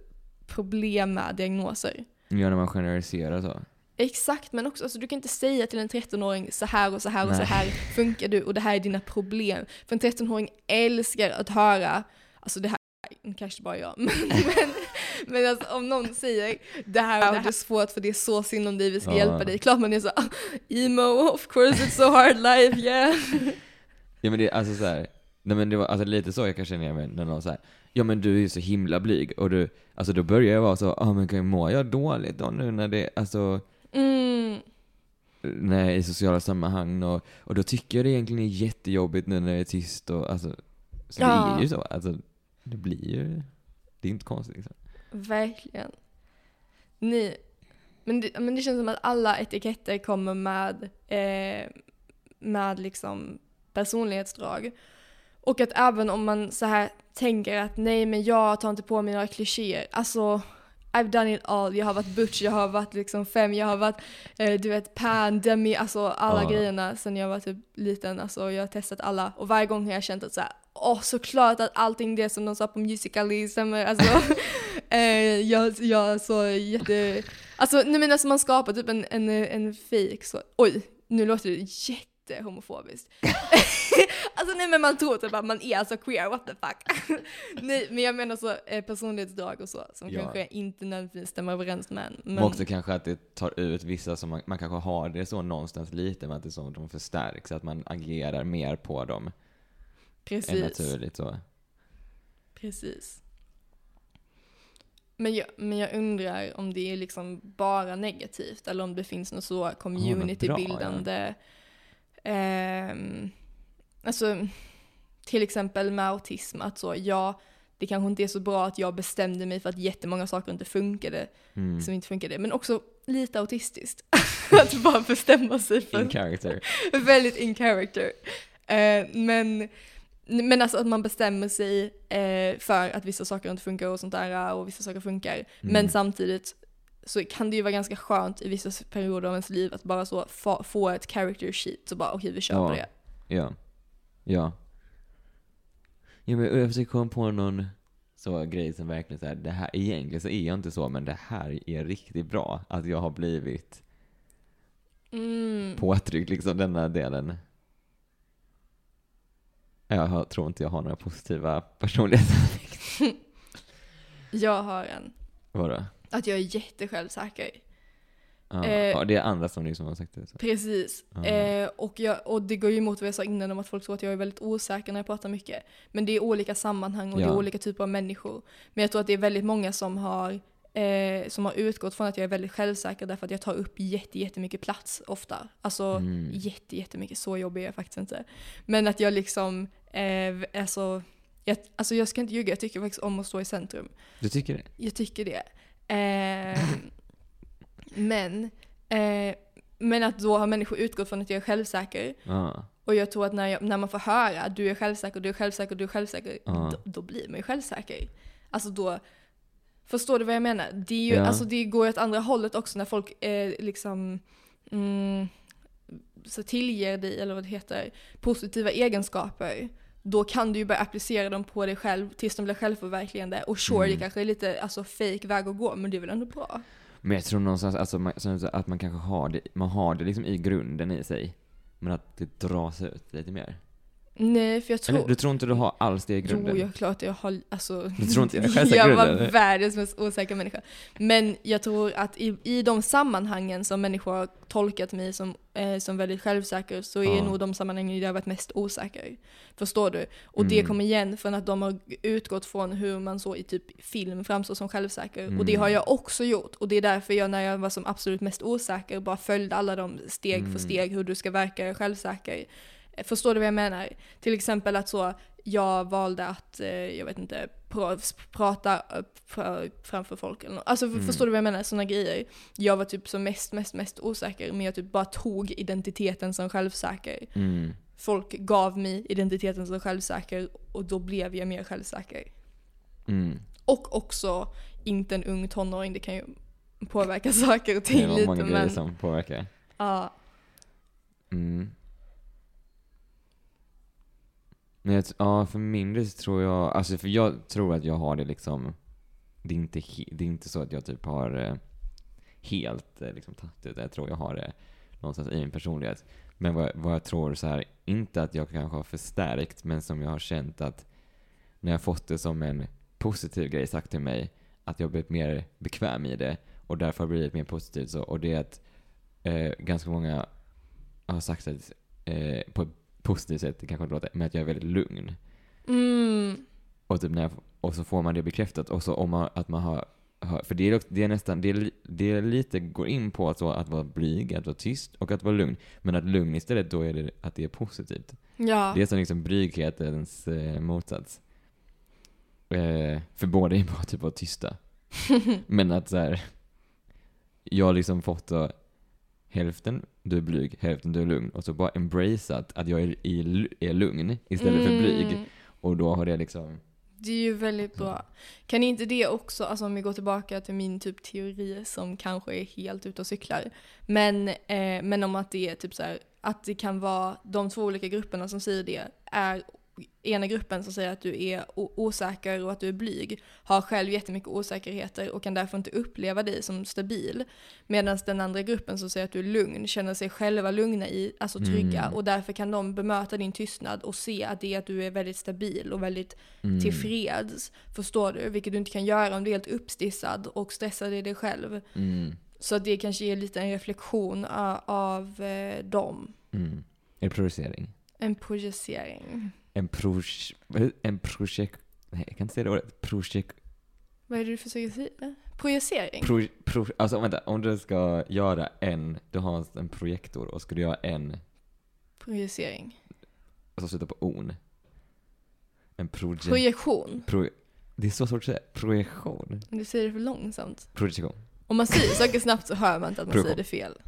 problem med diagnoser. ja, när man generaliserar så. Exakt, men också alltså, du kan inte säga till en 13-åring så här och så här och så Nej. här funkar du och det här är dina problem. För en 13-åring älskar att höra, alltså det här kanske bara jag, men, men, men alltså, om någon säger det här och det är svårt för det är så synd om dig, vi ska Ja. hjälpa dig. Klart man är så "Ah, emo, of course it's so hard life, yeah. Ja men det är alltså så här. Nej men det var alltså lite så jag kan känna mig när någon säger Ja men du är ju så himla blyg och du, alltså då börjar jag vara så, ja ah, men kan mår jag dåligt då nu när det, alltså, Mm, är i sociala sammanhang och, och då tycker jag det egentligen är jättejobbigt nu när det är tyst och alltså, så det Ja. är ju så, alltså, det blir ju, det är inte konstigt liksom. verkligen. Ni, men, det, men det känns som att alla etiketter kommer med, eh, med liksom personlighetsdrag. Och att även om man så här tänker att nej men jag tar inte på mig några klichéer. Alltså, I've done it all. Jag har varit butch, jag har varit liksom fem, jag har varit eh, du vet pan, demi, alltså alla Ja. grejerna sen jag var typ liten. Alltså jag har testat alla och varje gång har jag känt att så här, åh såklart att allting det som de sa på Musical.ly stämmer. Alltså, eh, jag, jag så jätte... Alltså, nej men alltså man skapar typ en, en, en fake så, oj, nu låter det jättehomofobiskt. alltså nej men man tror typ att man är så queer, what the fuck. nej men jag menar så eh, personlighetsdrag och så som Ja. kanske inte nödvändigtvis stämmer överens med en. Men också kanske att det tar ut vissa som man, man kanske har det så någonstans lite, men att det är så att de förstärks, att man agerar mer på dem än precis. naturligt så. Precis. Men jag, men jag undrar om det är liksom bara negativt eller om det finns något så communitybildande. ehm, alltså, till exempel med autism, att så, ja, det kanske inte är så bra att jag bestämde mig för att jättemånga saker inte funkade, Mm. som inte funkade, men också lite autistiskt. att bara bestämma sig för In character. väldigt in character. Eh, men, men alltså att man bestämmer sig eh, för att vissa saker inte funkar och sånt där och vissa saker funkar. Men Mm. samtidigt så kan det ju vara ganska skönt i vissa perioder av ens liv att bara så få ett character sheet och bara okej vi kör Ja. på det. Ja. Ja. Ja men jag försöker komma på någon så grej som verkligen så här, det här, egentligen så är jag inte så, men det här är riktigt bra. Att jag har blivit Mm. påtryckt liksom denna delen. Jag tror inte jag har några positiva personligheter. Jag har en. Vadå? Att jag är jättesjälvsäker. Ja, Eh, det är andra som liksom har sagt det. Så. Precis. Ja. Eh, och, jag, och det går ju emot vad jag sa innan om att folk tror att jag är väldigt osäker när jag pratar mycket. Men det är olika sammanhang och det Ja. är olika typer av människor. Men jag tror att det är väldigt många som har, eh, som har utgått från att jag är väldigt självsäker därför att jag tar upp jätte, jättemycket plats ofta. Alltså Mm. jätte, jättemycket, så jobbig är jag faktiskt inte. Men att jag liksom, eh, alltså, jag, alltså jag ska inte ljuga, jag tycker faktiskt om att stå i centrum. Du tycker det? Jag tycker det. Eh, men, eh, men att då har människor utgått från att jag är självsäker. Ja. Och jag tror att när, jag, när man får höra att du är självsäker, du är självsäker, du är självsäker, Ja. då, då blir man ju självsäker. Alltså då, förstår du vad jag menar? Det, ju, Ja. alltså det går åt andra hållet också när folk eh, liksom mm, så tillger dig, eller vad det heter, positiva egenskaper. Då kan du ju börja applicera dem på dig själv tills de blir självförverkligande. Och sure, Mm. det kanske är lite alltså, fake väg att gå, men det är väl ändå bra? Men jag tror någonstans alltså, man, att man kanske har det, man har det liksom i grunden i sig. Men att det dras ut lite mer. Nej, för jag tror... Eller, du tror inte du har alls det i grunden? Jo, jag klart jag har, alltså, Du tror inte jag är jag var det? världens mest osäkra människa. Men jag tror att i, i de sammanhangen som människor har tolkat mig som, eh, som väldigt självsäker så är Ja. nog de sammanhangen där jag har varit mest osäker. Förstår du? Och det Mm. kommer igen från att de har utgått från hur man så i typ film framstår som självsäker. Och Mm. det har jag också gjort. Och det är därför jag när jag var som absolut mest osäker bara följde alla de steg Mm. för steg hur du ska verka självsäker. Förstår du vad jag menar? Till exempel att så, jag valde att, eh, jag vet inte, pra- prata fra- framför folk eller något. Alltså Mm. förstår du vad jag menar? Sådana grejer. Jag var typ som mest, mest, mest osäker, men jag typ bara tog identiteten som självsäker. Mm. Folk gav mig identiteten som självsäker och då blev jag mer självsäker. Mm. Och också inte en ung tonåring, det kan ju påverka saker och Det ting var lite många grejer men som påverkar. ja. Mm. Men jag, ja, för min del så tror jag, alltså för jag tror att jag har det liksom, det är inte, det är inte så att jag typ har eh, helt eh, liksom tagit ut det, jag tror jag har det någonstans i min personlighet. Men vad, vad jag tror så här, inte att jag kanske har förstärkt, men som jag har känt att när jag fått det som en positiv grej sagt till mig, att jag blivit mer bekväm i det och därför har blivit mer positivt så, och det är att eh, ganska många har sagt att, eh, på ett positivt sätt, det kanske inte låter, men att jag är väldigt lugn. Mm. Och, typ när jag, och så får man det bekräftat, och så om man, att man har, har för det är, också- det är nästan, det är, det är lite, går in på att, så, att vara blyg, att vara tyst och att vara lugn. Men att lugn istället, då är det att det är positivt. Ja. Det är som liksom bryghetens eh, motsats. Eh, för båda är bara typ att vara tysta. Men att så här, jag har liksom fått då, hälften du är blyg, hälften du är lugn. Och så bara embraceat att jag är, i, är lugn istället för blyg. Mm. Och då har det liksom, Det är ju väldigt bra. Kan inte det också, alltså om vi går tillbaka till min typ teori som kanske är helt ute och cyklar, men, eh, men om att det är typ så här, att det kan vara de två olika grupperna som säger det är ena gruppen som säger att du är osäker och att du är blyg har själv jättemycket osäkerheter och kan därför inte uppleva dig som stabil. Medan den andra gruppen som säger att du är lugn känner sig själva lugna i, alltså trygga Mm. och därför kan de bemöta din tystnad och se att det är att du är väldigt stabil och väldigt Mm. tillfreds. Förstår du? Vilket du inte kan göra om du är helt uppstissad och stressad i dig själv. Mm. Så det kanske ger lite en reflektion a- av eh, dem. Mm. En projicering. En projicering. En proj... En projekt... Nej, jag kan inte säga det ordet. Projekt... Vad är det du försöker säga? Projicering? Pro, pro, alltså vänta, om du ska göra en, du har en projektor och ska du göra en, Projicering. som slutar på on. En proje... Projektion. Pro, det är så svårt att säga. Projektion. Du säger det för långsamt. Projektion. Om man säger saker snabbt så hör man inte att man Projektion. säger det fel.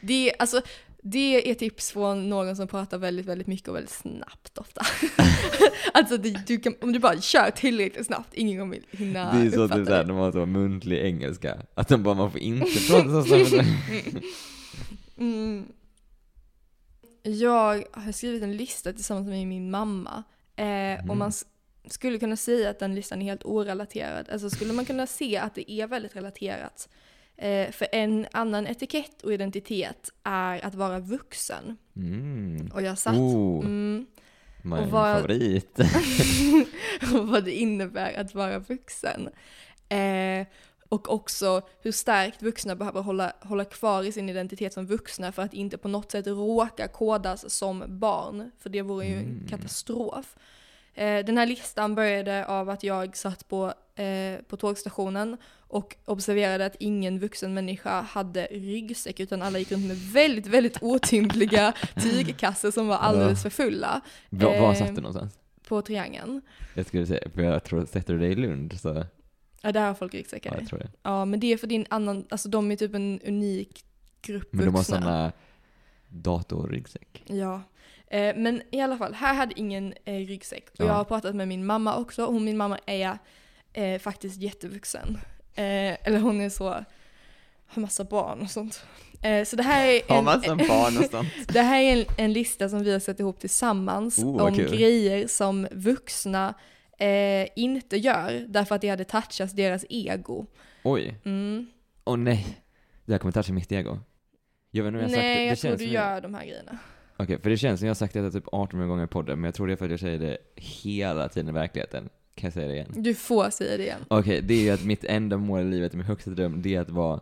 Det är, alltså, det är tips från någon som pratar väldigt, väldigt mycket och väldigt snabbt ofta. alltså det, du kan, om du bara kör tillräckligt snabbt, ingen kommer hinna det är så typ såhär, de har så muntlig engelska. Att de bara, man får inte prata så snabbt. Mm. Jag har skrivit en lista tillsammans med min mamma. Eh, Mm. Och man s- skulle kunna säga att den listan är helt orelaterad. Alltså skulle man kunna se att det är väldigt relaterat. Eh, för en annan etikett och identitet är att vara vuxen. Mm. Och jag satt... Oh, Mm, min och vad- favorit. och vad det innebär att vara vuxen. Eh, och också hur starkt vuxna behöver hålla, hålla kvar i sin identitet som vuxna för att inte på något sätt råka kodas som barn. För det vore ju en Mm. katastrof. Eh, den här listan började av att jag satt på, eh, på tågstationen och observerade att ingen vuxen människa hade ryggsäck utan alla gick runt med väldigt, väldigt otympliga tygkassar som var alldeles för fulla Va, var Eh, satt du någonstans? på triangeln. Jag skulle säga, för jag tror, sätter du dig i Lund så, Ja, där har folk ja, ryggsäckar. jag tror det. Ja, men det är för din annan, alltså de är typ en unik grupp Men de har såna datorryggsäck. Ja. Eh, men i alla fall, här hade ingen eh, ryggsäck. Och Ja. jag har pratat med min mamma också. Hon, min mamma är eh, faktiskt jättevuxen. Eh, eller hon är så, har massa barn och sånt. Eh, så det här är Har en, massa barn och sånt. det här är en, en lista som vi har satt ihop tillsammans Oh, om kul. grejer som vuxna eh, inte gör därför att det hade touchats deras ego. Oj, Mm. åh nej. Det här kommer toucha mitt ego. Jag vet inte om jag har sagt det. Nej, det jag tror du som gör de här grejerna. Okej, för det känns som jag har sagt det typ 18 gånger i podden, men jag tror det är för att jag säger det hela tiden i verkligheten. Kan jag säga det igen? Du får säga det igen. Okej, det är ju att mitt enda mål i livet, min högsta dröm, det är att vara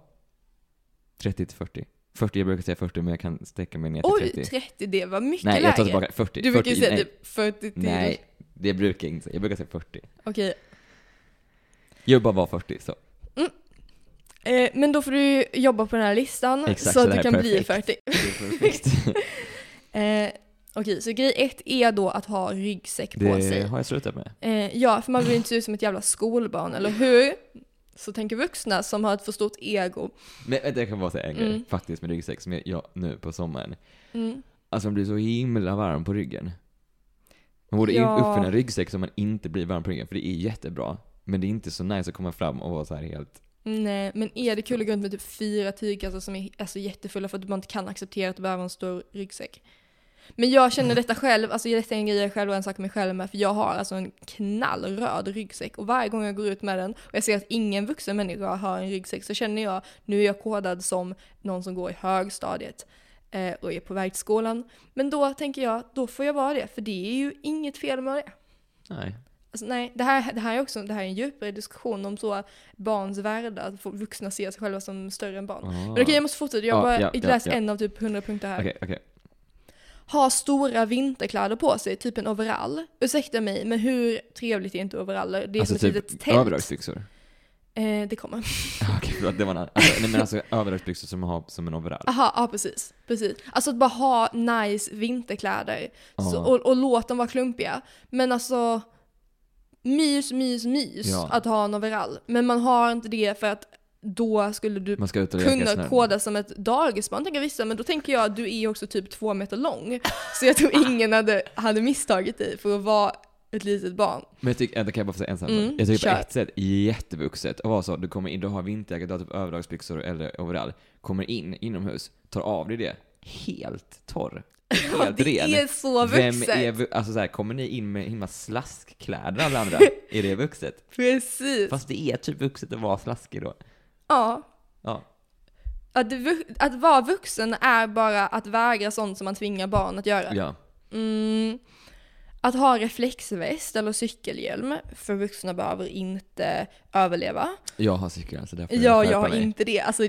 30 till 40. 40, jag brukar säga 40, men jag kan sträcka mig ner till Oj, 30. 30, det var mycket Nej, lägre. jag tar tillbaka 40. Du brukar ju 40, säga nej. typ 40 till. Nej, det brukar jag inte säga. Jag brukar säga 40. Okej. Jag vill bara vara 40, så. Eh, men då får du jobba på den här listan Exakt, så så att du kan är bli perfekt. 40. Det är perfekt. Eh, Okej, så grej ett är då att ha ryggsäck på Det sig. har jag slutat med. Eh, ja, för man vill inte se ut som ett jävla skolbarn, eller hur? Så tänker vuxna som har ett för stort ego. Men vänta, jag kan bara säga en grej, Mm. faktiskt med ryggsäck, som jag, jag nu på sommaren. Mm. Alltså man blir så himla varm på ryggen. Man borde ja. uppfinna en ryggsäck så man inte blir varm på ryggen, för det är jättebra. Men det är inte så nice att komma fram och vara så här helt... Nej, men är det kul att gå runt med typ fyra tygkassar som är alltså, jättefulla för att man inte kan acceptera att du behöver en stor ryggsäck? Men jag känner detta själv, alltså detta är en grej jag själv rannsakar mig själv med, för jag har alltså en knallröd ryggsäck och varje gång jag går ut med den och jag ser att ingen vuxen människa har en ryggsäck så känner jag, nu är jag kodad som någon som går i högstadiet eh, och är på väg till skolan. Men då tänker jag, då får jag vara det, för det är ju inget fel med det. Nej. Alltså, nej, det här, det här är också det här är en djupare diskussion om så barns värde, att vuxna ser sig själva som större än barn. Ah. Men okej, jag måste fortsätta. Jag har Ja, bara ja, ja, läst ja. en av typ 100 punkter här. Okej, okej. Ha stora vinterkläder på sig, typ en overall. Ursäkta mig, men hur trevligt är inte overaller? Det är Alltså som ett typ litet tält. överdragsbyxor. Eh, det kommer. Okej, förlåt, det var en. Alltså, nej men alltså överdragsbyxor som man har som en overall. Aha, ja precis. precis. Alltså att bara ha nice vinterkläder. Så, och, och låt dem vara klumpiga. Men alltså, mys, mys, mys Ja. att ha en overall. Men man har inte det för att då skulle du kunna koda som ett dagisbarn, tänker vissa. Men då tänker jag att du är också typ två meter lång. Så jag tror ingen hade, hade misstagit dig för att vara ett litet barn. Men jag tycker, det kan jag bara få säga en sak. Mm, Jag tycker kör. på ett sätt jättevuxet att vara så, du kommer in, du har vinterjacka, du har typ överdragsbyxor eller overall, kommer in inomhus, tar av dig det, helt torr. helt det ren. är så Vem vuxet. är, vu- alltså så här, kommer ni in med himla slaskkläder alla andra? är det vuxet? Precis. Fast det är typ vuxet att vara slaskig då. Ja. Ja. Att, att vara vuxen är bara att vägra sånt som man tvingar barn att göra. Ja. Mm, att ha reflexväst eller cykelhjälm, för vuxna behöver inte överleva. Jag har cykel så därför Ja, jag har mig. inte det. Alltså,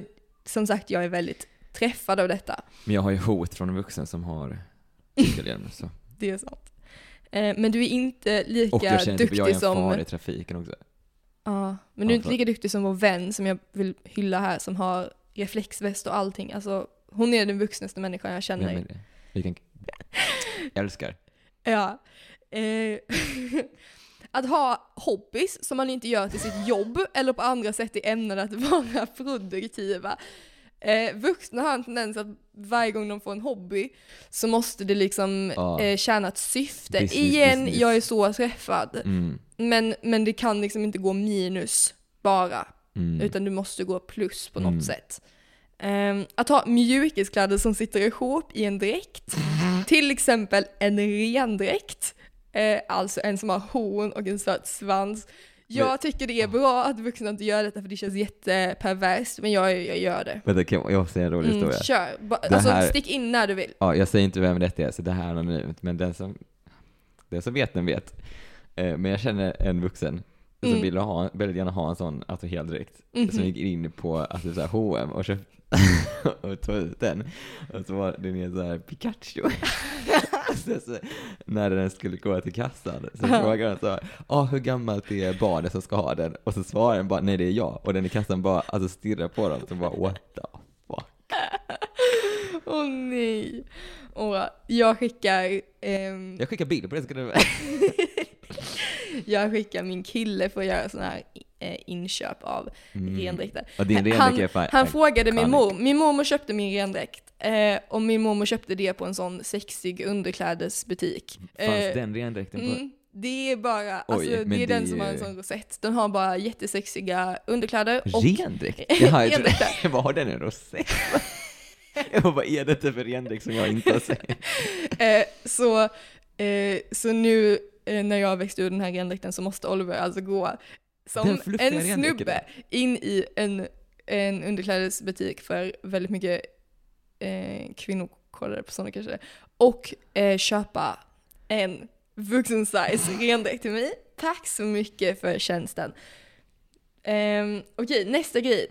som sagt, jag är väldigt träffad av detta. Men jag har ju hot från en vuxen som har cykelhjälm. Så. Det är sant. Eh, men du är inte lika Och jag känner typ jag är duktig en som... fara i trafiken också. Ja, men du är Ja, inte lika duktig som vår vän som jag vill hylla här som har reflexväst och allting. Alltså, hon är den vuxnaste människan jag känner. Det? Vilken... Älskar. Ja. Eh, att ha hobbys som man inte gör till sitt jobb eller på andra sätt är ämnade att vara produktiva. Eh, vuxna har en tendens att varje gång de får en hobby så måste det liksom Ja. eh, tjäna ett syfte. Business, Igen, business. jag är så träffad. Mm. Men, men det kan liksom inte gå minus bara, Mm. utan du måste gå plus på något Mm. sätt. Ehm, att ha mjukiskläder som sitter ihop i en dräkt, till exempel en rendräkt, eh, alltså en som har horn och en söt svans. Jag tycker det är bra att vuxna inte gör detta för det känns jätteperverst, men jag, jag gör det. Vänta, kan jag, jag säga en rolig Mm, historia? kör. Ba, alltså här- stick in när du vill. Ja, jag säger inte vem detta är, så det här är anonymt, men den som, den som vet, den vet. Eh, Men jag känner en vuxen som Mm. ville ha, väldigt gärna ha en sån alltså heldräkt, Mhm. som gick in på alltså, så här, H&M och köpte och tog ut den. Och så var den så här Pikachu. när den skulle gå till kassan så frågade han så ah, hur gammalt är barnet som ska ha den? Och så svarade den bara, nej det är jag. Och den i kassan bara, alltså stirrar på dem, så bara what the fuck. Åh nej. Och jag skickar, ehm, Jag skickar bild på det, ska du jag skickar min kille för att göra sådana här inköp av Mm. rendräkter. Han- Han frågade min mor, min mormor köpte min rendräkt eh, och min mormor köpte det på en sån sexig underklädesbutik. Fanns Eh, den rendräkten på? Mm, det är bara, Oj, alltså det är det den som har en sån rosett. Den har bara jättesexiga underkläder och Rendräkt? Jaha, Rendräkter. vad har den en rosett? Jag vad är detta för rendräkt som jag inte har sett? Eh, så, eh, så nu eh, när jag växte ur den här rendräkten så måste Oliver alltså gå som en snubbe in i en, en underklädesbutik för väldigt mycket eh, kvinnokollade personer kanske och eh, köpa en vuxen size rendräkt till mig. Tack så mycket för tjänsten. Um, Okej, nästa grej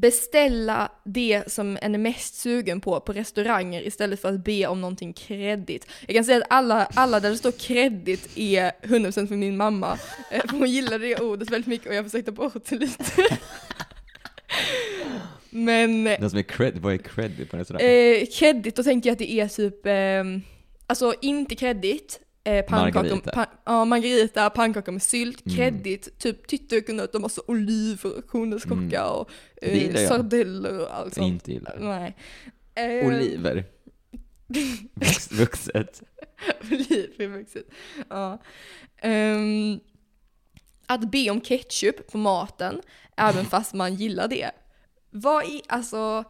beställa det som en är mest sugen på på restauranger istället för att be om någonting kreddigt. Jag kan säga att alla, alla där det står kreddigt är 100% för min mamma. Eh, för Hon gillar det ordet väldigt mycket och jag försökte bort det lite. Men Den som är cred, vad är credit på en restaurang? eh, då tänker jag att det är typ, eh, alltså inte kreddigt, eh, pannkakor, Margarita. pan, ja, margarita, pannkakor med sylt, Mm. kreddigt, typ tyttörknötter, massa oliver, kronärtskocka Mm. och eh, sardeller och allt sånt. inte gillar. Nej. Eh, Oliver. Vux, vuxet. Oliver vuxet. Ja. Ehm, att be om ketchup på maten, även fast man gillar det. Vad i, alltså,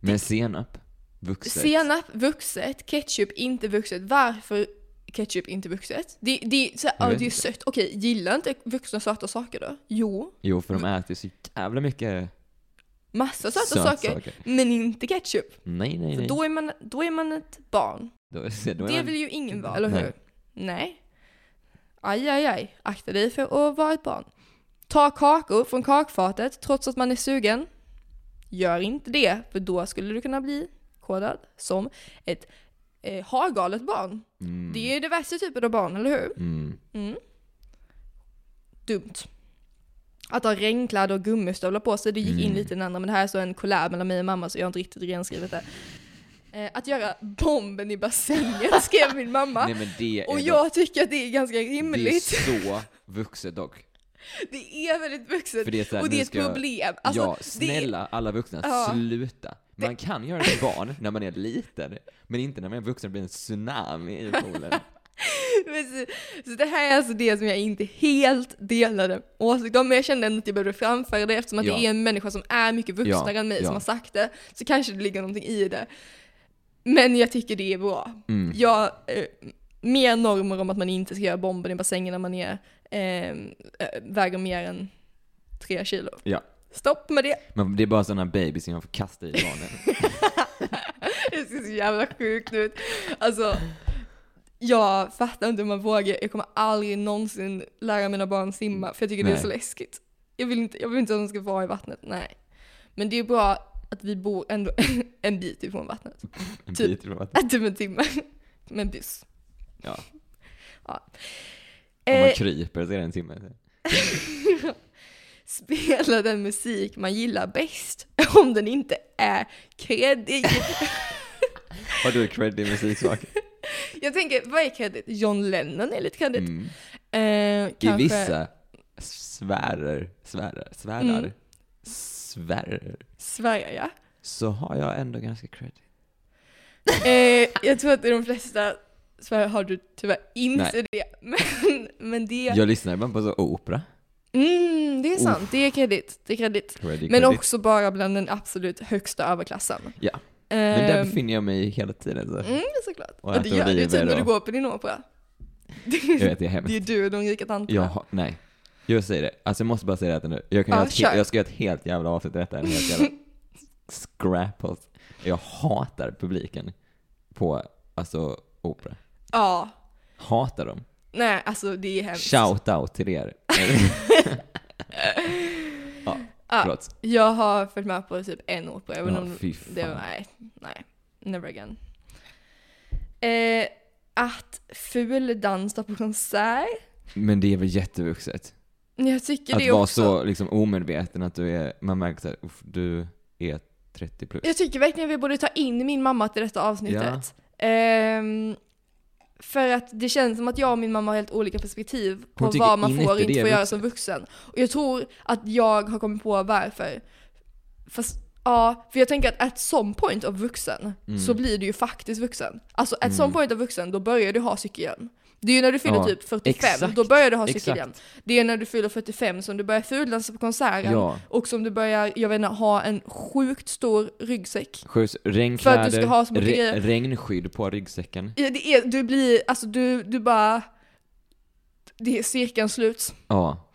Men senap. Vuxet. senap vuxet, ketchup inte vuxet. Varför ketchup inte vuxet? Det, det, så, Jag ja, det är sött. Okej, gillar inte vuxna söta saker då? Jo, Jo, för de äter så jävla mycket massa söta sötsaker. saker. Men inte ketchup. Nej, nej, För nej. då är man, då är man ett barn. Då, då Det man- vill ju ingen vara, eller Nej. hur? Nej. Aj, aj, aj. Akta dig för att vara ett barn. Ta kakor från kakfatet trots att man är sugen. Gör inte det, för då skulle du kunna bli kodad som ett eh, hargalet barn. Mm. Det är det värsta typen av barn, eller hur? Mm. Mm. Dumt. Att ha regnkläder och gummistövlar på sig, det gick in Mm. lite i den andra, men det här är så en collab mellan mig och mamma så jag har inte riktigt renskrivit det. Eh, att göra bomben i bassängen skrev min mamma. Nej är Och dock- jag tycker att det är ganska rimligt. Det är så vuxet dock. Det är väldigt vuxet. Är här, och det är ett problem. Alltså, ja, snälla alla vuxna, Ja. sluta. Man kan göra det till barn när man är liten, men inte när man är vuxen och blir en tsunami i poolen. Så, så det här är alltså det som jag inte helt delade åsikt om, men jag kände ändå att jag behövde framföra det eftersom att Ja. det är en människa som är mycket vuxnare Ja, än mig ja. som har sagt det, så kanske det ligger någonting i det. Men jag tycker det är bra. Mm. Jag, eh, mer normer om att man inte ska göra bomben i bassängen när man är, eh, eh, väger mer än tre kilo. Ja. Stopp med det. Men det är bara sådana babys som man får kasta i barnen. Det ser så jävla sjukt ut. Alltså, jag fattar inte hur man vågar. Jag kommer aldrig någonsin lära mina barn simma för jag tycker det är Nej. så läskigt. Jag vill inte, jag vill inte att de ska vara i vattnet, nej. Men det är bra att vi bor ändå en bit ifrån vattnet. En Typ. bit ifrån vattnet. Typ en timme med en buss. Ja. Ja. Om man Eh, kryper så är det en timme. Spela den musik man gillar bäst om den inte är kreddig. Har du creddig musiksmak? Jag tänker, vad är kreddigt? John Lennon är lite kreddigt. Mm. Eh, I vissa sfärer, sfärer, sfärar, Mm. sfärer, Sverige ja. så har jag ändå ganska cred. Eh, jag tror att i de flesta Sverige har du tyvärr inte Nej. det. Men, men det, Jag lyssnar ibland på så opera. Mm, det är sant, det är kredit. Det är kredit. Creddy, Men credit. också bara bland den absolut högsta överklassen. Ja. Men där Eh, befinner jag mig hela tiden. Så. Mm, såklart. Och Och det gör du typ när du går på din opera. Jag vet, det är hemskt. Det är du och de rika tanterna. Har, nej. Jag säger det. Alltså jag måste bara säga det nu. Jag, kan Ja, göra ett, jag ska göra ett helt jävla avsnitt i detta. En helt jävla scrap Jag hatar publiken på, alltså, opera. Ja. Hatar dem. Nej, alltså det är hemskt. Shout out till er. ja, Ja, förlåt. jag har följt med på typ en opera, även Ja, om det var, nej, nej, never again. Eh, att fuldansa på konsert, Men det är väl jättevuxet? jag tycker Att det vara också. så liksom omedveten att du är, man märker såhär, uff, du är 30 plus. Jag tycker verkligen vi borde ta in min mamma till detta avsnittet. Ehm, för att det känns som att jag och min mamma har helt olika perspektiv på vad man får och inte får göra som vuxen. Och jag tror att jag har kommit på varför. Fast, ja, för jag tänker att at some point av vuxen Mm. så blir du ju faktiskt vuxen. Alltså at Mm. some point av vuxen, då börjar du ha cykelhjälm. Det är ju när du fyller Ja, typ 45, exakt, då börjar du ha exakt. cykelhjälm. Det är när du fyller 45 som du börjar fuldansa på konserten. Ja. Och som du börjar, jag vet inte, ha en sjukt stor ryggsäck. För regnkläder, att du ska ha så mycket grejer. regnskydd på ryggsäcken. Ja, det är, du blir, alltså du, du bara... Det är cirkeln sluts. Ja.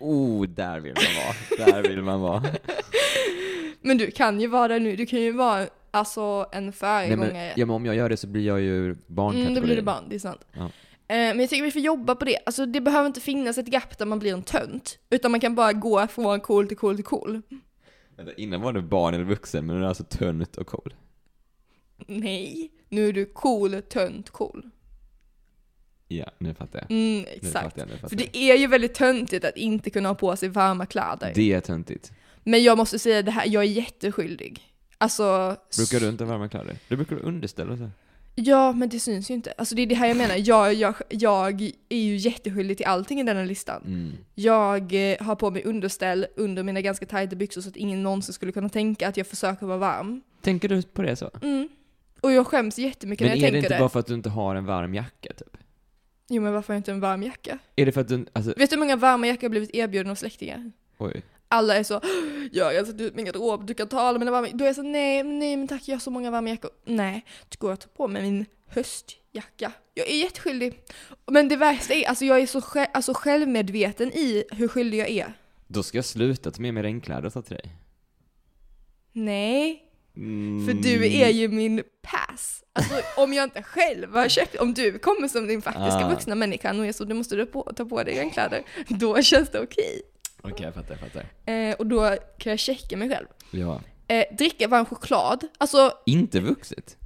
Oh, där vill man vara. Där vill man vara. Men du kan ju vara där nu, du kan ju vara alltså en Nej, föregångare. men, ja, men om jag gör det så blir jag ju barnkategorin. mm, då blir det barn, det är sant. Ja. Eh, men jag tycker vi får jobba på det. Alltså det behöver inte finnas ett gap där man blir en tönt. Utan man kan bara gå från cool till cool till cool. Vänta, Innan var du barn eller vuxen, men nu är du alltså tönt och cool. Nej, nu är du cool, tönt, cool. Ja, nu fattar jag. Mm, exakt. fattar jag, fattar För det är ju väldigt töntigt att inte kunna ha på sig varma kläder. Det är töntigt. Men jag måste säga det här, jag är jätteskyldig. Alltså... Brukar du inte ha varma kläder? Du brukar ha underställ och så. Ja, men det syns ju inte. Alltså det är det här jag menar. Jag, jag, jag är ju jätteskyldig till allting i denna listan. Mm. Jag eh, har på mig underställ under mina ganska tajta byxor så att ingen någonsin skulle kunna tänka att jag försöker vara varm. Tänker du på det så? Mm. Och jag skäms jättemycket Men när är jag det tänker inte det. bara för att du inte har en varm jacka, typ? Jo men varför har jag inte en varm jacka? Är det för att du, alltså, Vet du hur många varma jackor jag blivit erbjuden av släktingar? oj. Alla är så jag har rensat ut min garderob, du kan ta alla mina varma Då är jag så nej, nej men tack jag har så många varma jackor. Nej, då går jag ta på mig min höstjacka. Jag är jätteskyldig. Men det värsta är, alltså jag är så alltså självmedveten i hur skyldig jag är. Då ska jag sluta ta med mig regnkläder och ta till dig. Nej, Mm. för du är ju min pass. Alltså om jag inte själv har köpt, om du kommer som din faktiska Ah. vuxna människa och är så, du måste du på, ta på dig regnkläder, då känns det okej. Okej, jag fattar, jag fattar. Eh, och då kan jag checka mig själv. Ja. Eh, dricka varm choklad, alltså Inte vuxet?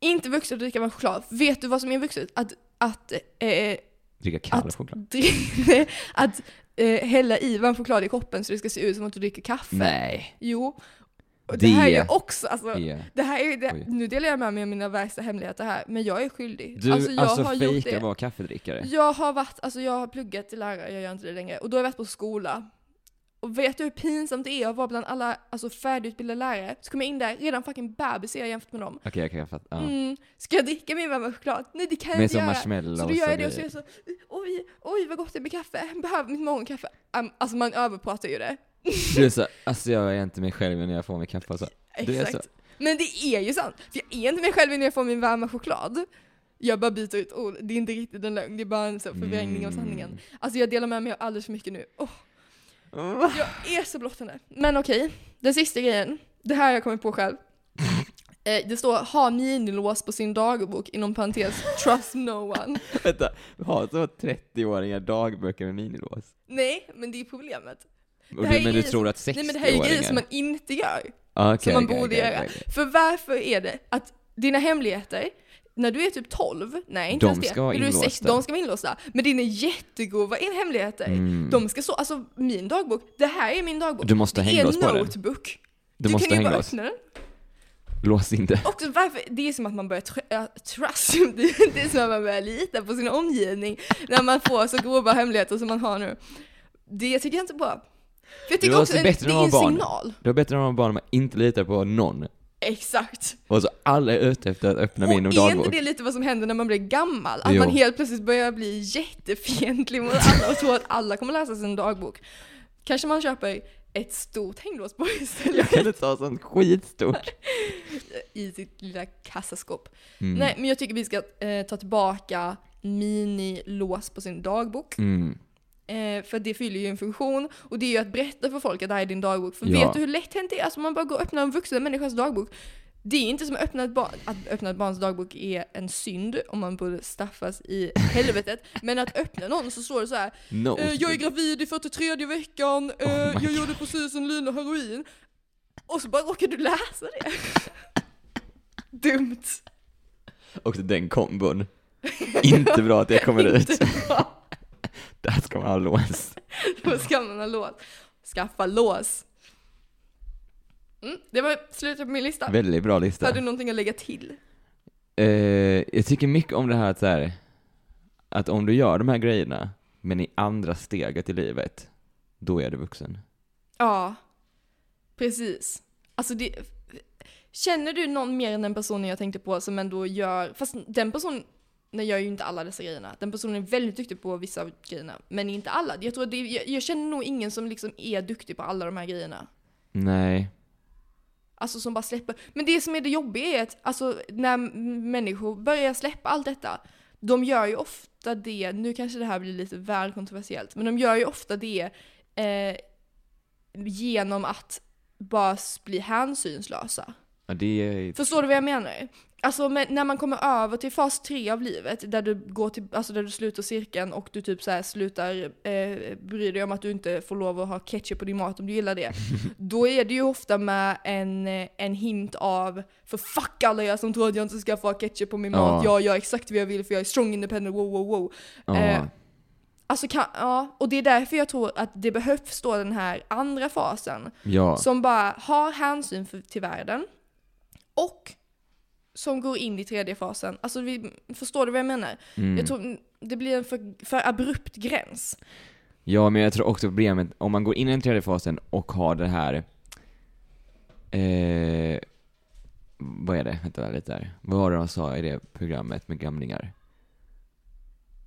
inte vuxet att dricka varm choklad. Vet du vad som är vuxet? Att, att, eh, Dricka kall Att- choklad? dri- att eh, hälla i varm choklad i koppen så det ska se ut som att du dricker kaffe. Nej. Jo. Och det, Det här är ju också, alltså, är... det här är, det, nu delar jag med mig av mina värsta hemligheter här, men jag är skyldig. Du alltså alltså, jag har gjort det. vara kaffedrickare? Jag har varit, alltså jag har pluggat till lärare, jag gör inte det längre, och då har jag varit på skola. Och vet du hur pinsamt det är att vara bland alla alltså, färdigutbildade lärare? Så kommer jag in där, redan fucking bebis är jag jämfört med dem. Okej, okej, jag fattar. Ja. Mm, ska jag dricka min varma choklad? Nej det kan jag Med inte göra. marshmallows Så då gör jag det och och så är jag så, oj, oj vad gott det är med kaffe, behöver mitt morgonkaffe. Um, alltså man överpratar ju det. Du är så, alltså jag är inte mig själv när jag får mig kaffe så. Du är Exakt. så. Men det är ju sant. För jag är inte mig själv när jag får min varma choklad. Jag bara byter ut ord. Det är inte riktigt en lögn, det är bara en så förvrängning av Mm. sanningen. Alltså jag delar med mig av alldeles för mycket nu. Åh, jag är så blottande. Men okej, den sista grejen. Det här har jag kommit på själv. Eh, Det står ha minilås på sin dagbok inom parentes trust no one. Vänta, har så 30-åringar dagböcker med minilås? Nej, men det är problemet. Och Det här du, är men du tror som- att 60-åringar... Nej men det här är ju grejer som man inte gör. Ah, okej, som man okej, borde okej, göra. För varför är det att dina hemligheter, när du är typ 12, nej inte De ens det, ska när du är sex, inlåsta. de ska vara inlåsta. Men dina jättegrova hemligheter, Mm. de ska så, alltså min dagbok, det här är min dagbok. Du måste ha det är hänglås en på den. notebook. Du, Du, måste kan ju bara öppna den. Lås inte. Också varför, det är som att man börjar tr- äh, trust, det är som att man börjar lita på sin omgivning när man får så grova hemligheter som man har nu. Det tycker jag inte är bra. För jag tycker var också så en, bättre det när är en barn. signal. Det var bättre när man var barn man inte litar på någon. Exakt. Och så alla är ute efter att öppna min och är dagbok. inte det lite vad som händer när man blir gammal? Att Jo. man helt plötsligt börjar bli jättefientlig mot alla och tror att alla kommer läsa sin dagbok. Kanske man köper ett stort hänglås på istället Jag kan inte ta sånt skitstort. i sitt lilla kassaskåp. Mm. Nej, men jag tycker vi ska eh, ta tillbaka minilås på sin dagbok. Mm. Eh, för det fyller ju en funktion och det är ju att berätta för folk att det här är din dagbok. För Ja. vet du hur lätt hänt det är? Alltså man bara går och öppnar en vuxen människas dagbok. Det är inte som att öppna ett, barn, att öppna ett barns dagbok är en synd om man borde straffas i helvetet. Men att öppna någon så står det så här. No. Eh, jag är gravid i 43 veckan, eh, Oh jag gjorde precis en lina heroin. Och så bara råkar du läsa det. Dumt. Också den kombon. Inte bra att det kommer ut. Där ska man ha lås. Då ska man ha lås. Skaffa lås. Mm, det var slutet på min lista. Väldigt bra lista. Har du någonting att lägga till? Eh, jag tycker mycket om det här att så här, att om du gör de här grejerna, men i andra steget i livet, då är du vuxen. Ja, precis. Alltså det... Känner du någon mer än den personen jag tänkte på som ändå gör, fast den personen gör ju inte alla dessa grejerna. Den personen är väldigt duktig på vissa av grejerna, men inte alla. Jag, tror det, jag, jag känner nog ingen som liksom är duktig på alla de här grejerna. Nej. Alltså som bara släpper. Men det som är det jobbiga är att alltså, när människor börjar släppa allt detta, de gör ju ofta det, nu kanske det här blir lite väl kontroversiellt, men de gör ju ofta det eh, genom att bara bli hänsynslösa. Ja, är... Förstår du vad jag menar? Alltså när man kommer över till fas tre av livet, där du går till, alltså där du slutar cirkeln och du typ så här slutar eh, bry dig om att du inte får lov att ha ketchup på din mat om du gillar det. Då är det ju ofta med en, eh, en hint av, för fuck alla er som tror att jag inte ska få ha ketchup på min Ja. mat, jag gör exakt vad jag vill för jag är strong independent, wow wow wow. Ja. Eh, Alltså kan, ja, och det är därför jag tror att det behövs då den här andra fasen. ja. Som bara har hänsyn för, till världen. Och som går in i tredje fasen. Alltså vi, förstår du vad jag menar? Mm. Jag tror det blir en för, för abrupt gräns. Ja, men jag tror också problemet, om man går in i den tredje fasen och har det här... Eh, vad är det? Vänta lite där. Vad var det de sa i det programmet med gamlingar?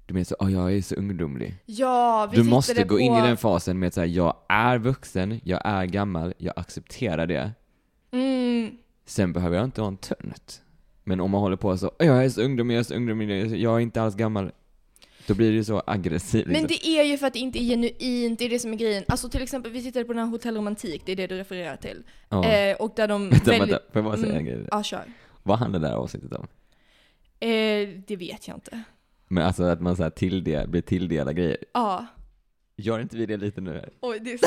Du menar så, oh, jag är så ungdomlig. Ja, vi Du måste gå på, in i den fasen med att säga, jag är vuxen, jag är gammal, jag accepterar det. Mm, Sen behöver jag inte vara en tönt. Men om man håller på så, "Åh, jag är så ungdomlig, jag är så ungdomlig, jag är inte alls gammal. Då blir det ju så aggressivt. men det är ju för att det inte är genuint, det är det som är grejen. Alltså till exempel, vi tittade på den här Hotell Romantik, det är det du refererar till. ja. Eh, och där de vänta, väldigt... vänta, får jag bara säga en Mm, grej? Ja, kör. Vad handlar det där avsnittet om? Eh, det vet jag inte. Men alltså att man så här tilldel, blir tilldelad grejer. Ja. Gör inte vi det lite nu? här? Oj, det är så,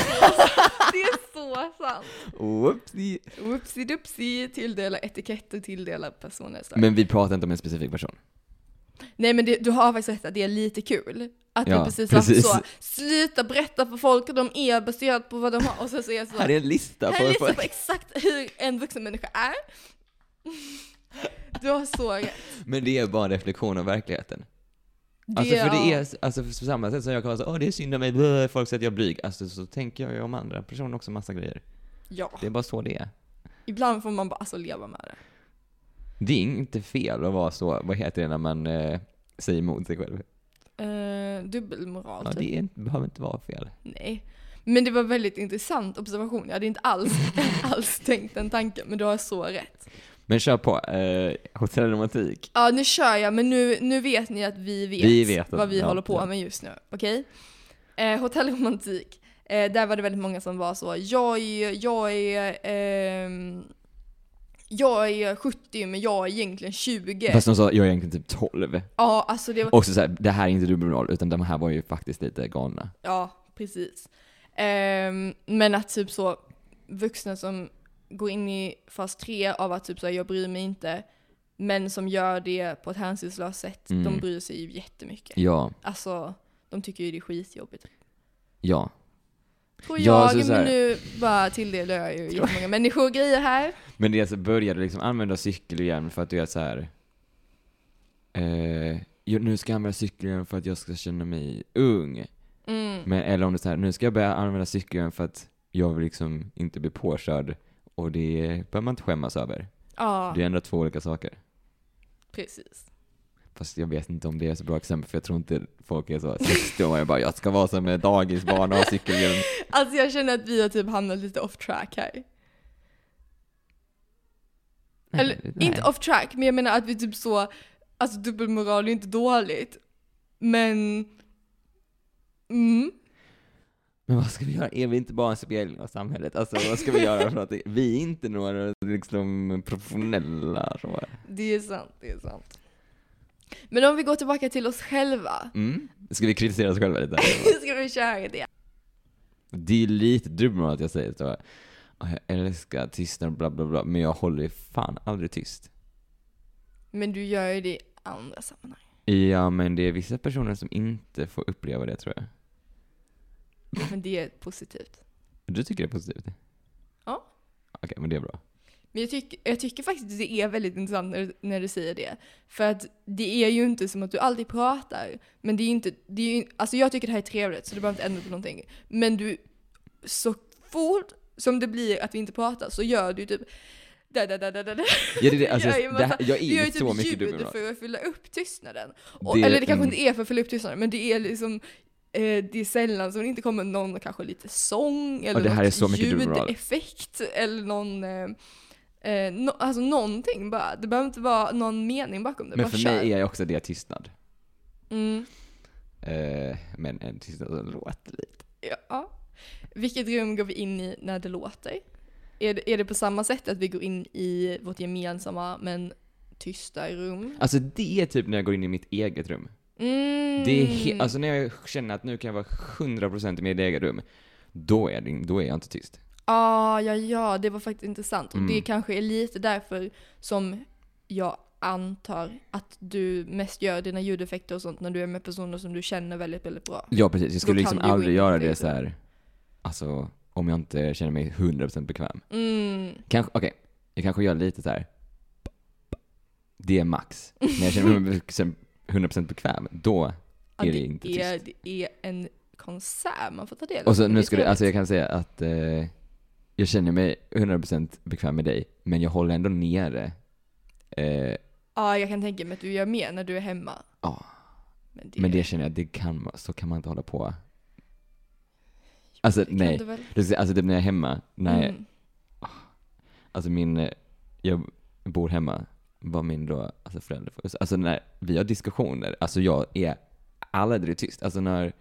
det är så sant. Whoopsie. Whoopsie doopsie, tilldela etiketter, tilldela personer. Så. Men vi pratar inte om en specifik person. Nej men det, du har faktiskt rätt att det är lite kul. Att Ja, det precis, precis. så, sluta berätta för folk att de är baserat på vad de har, och så säger jag så, Här är en lista här är en lista på exakt hur en vuxen människa är. Du har så rätt. Men det är bara en reflektion av verkligheten. Alltså för det är, alltså på samma sätt som jag kan vara så, åh det är synd om mig, blö, folk säger att jag är blyg. Alltså så tänker jag ju om andra personer också massa grejer. Ja, Det är bara så det är. ibland får man bara alltså leva med det. Det är inte fel att vara så, vad heter det när man eh, säger emot sig själv? Uh, dubbelmoral Ja, typ. det är, inte- behöver inte vara fel. Nej. Men det var väldigt intressant observation. Jag hade inte alls, alls tänkt den tanken, men du har så rätt. Men kör på, eh, hotellromantik. Ja, nu kör jag, men nu, nu vet ni att vi vet, Vi vet vad vi ja, håller på ja. med just nu. Okej? Eh, hotellromantik. Eh, där var det väldigt många som var så, jag är, jag är, ehm, jag är 70 men jag är egentligen 20. Fast de sa, jag är egentligen typ 12. Ja, alltså det var, Också såhär, det här är inte dubbelmoral, utan de här var ju faktiskt lite galna. ja precis. Ehm, men att typ så, vuxna som går in i fas 3 av att typ så här, jag bryr mig inte, men som gör det på ett hänsynslöst sätt, Mm. de bryr sig ju jättemycket. Ja, Alltså, de tycker ju det är skitjobbigt. ja. Tror Ja, jag, så så här- men nu bara tilldelar jag ju jättemånga människor och grejer här. Men det är så började liksom använda cykelhjälm för att du är så här. Eh, jo, nu ska jag använda cykelhjälm för att jag ska känna mig ung. Mm. Men, eller om det är så här, nu ska jag börja använda cykelhjälm för att jag vill liksom inte bli påkörd. Och det behöver man inte skämmas över. Ja, Det är ändå två olika saker. precis. Fast jag vet inte om det är så bra exempel, för jag tror inte folk är så 60 och jag bara, jag ska vara som en dagisbarn och ha cykelhjälm. Alltså jag känner att vi har typ hamnat lite off track här. Eller Nej. inte off track, men jag menar att vi typ så, alltså dubbelmoral är inte dåligt. Men, mm. Men vad ska vi göra? Är vi inte bara en spegling av samhället? Alltså vad ska vi göra för att det- vi är inte några liksom professionella så. Det är sant, det är sant. Men om vi går tillbaka till oss själva. Mm. Ska vi kritisera oss själva lite? Ska vi köra det? Det är lite dubbelmoral att jag säger så. "Ah, Jag älskar tystnad bla bla bla, men jag håller ju fan aldrig tyst. Men du gör ju det i andra sammanhang. Ja, men det är vissa personer som inte får uppleva det tror jag. Men det är positivt. Du tycker det är positivt? Ja. Okej, men det är bra. Men jag, tycker jag tycker faktiskt att det är väldigt intressant när, du- när du säger det. För att det är ju inte som att du alltid pratar. Men det är ju inte, det är ju, alltså jag tycker det här är trevligt så du behöver inte ändra på någonting. Men du, så fort som det blir att vi inte pratar så gör du typ da, da, da, da, da. Ja, det är det. Alltså, Jag är ju det här, jag är ju ju så typ mycket ljud för att fylla upp tystnaden. Och, Det- eller det kanske mm. inte är för att fylla upp tystnaden, men det är liksom eh, det är sällan som det inte kommer någon kanske lite sång eller det här är så ljudeffekt eller någon eh, eh, no, alltså någonting bara. Det behöver inte vara någon mening bakom det. Men bara för kör. mig är också det tystnad. Mm, Eh, men en tystnad som låter lite. ja. Vilket rum går vi in i när det låter? Är det, är det på samma sätt att vi går in i vårt gemensamma men tysta rum? Alltså det är typ när jag går in i mitt eget rum. Mm. Det är he- alltså när jag känner att nu kan jag vara 100% i mitt eget rum, då är, det, då är jag inte tyst. Ah, ja, ja, det var faktiskt intressant. Och Mm. det kanske är lite därför som jag antar att du mest gör dina ljudeffekter och sånt när du är med personer som du känner väldigt, väldigt bra. Ja precis, jag skulle liksom aldrig göra det så här. alltså om jag inte känner mig 100% bekväm. Mm. Kanske, okej, jag kanske gör lite så här. Det är max. När jag känner mig 100% bekväm, då Ja, är det inte är, tyst. det är en konsert man får ta del av. Och så Det nu ska du, alltså jag kan säga att eh, jag känner mig 100% bekväm med dig, men jag håller ändå nere. Eh, Ja, jag kan tänka mig att du gör mer när du är hemma. Ja. Men det, men det känner jag, det kan, så kan man inte hålla på. Alltså det nej. du väl? Det Alltså typ när jag är hemma, när Mm. alltså min, eh, jag bor hemma, vad min då, alltså förälder får, alltså när vi har diskussioner, alltså jag är aldrig tyst. Alltså när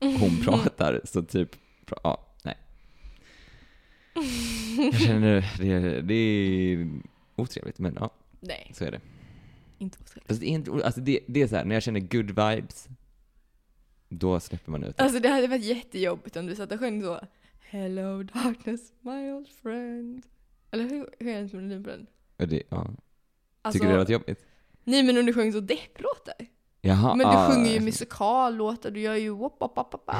hon pratar så typ, ja, nej. Jag känner, det, det är otrevligt, men ja, Nej, så är det. inte otrevligt. Alltså det är, inte, alltså det, det är så här, när jag känner good vibes, då släpper man ut det. Alltså det hade varit jättejobbigt om du satt och sjöng så Hello darkness my old friend. Eller hur, hur är ens melodin på den? Det ja. Alltså, Tycker du det låter jobbigt? Nej men om du sjöng så depplåtar. Jaha. Men du ah, sjunger ju musikallåtar, du gör ju wop wop.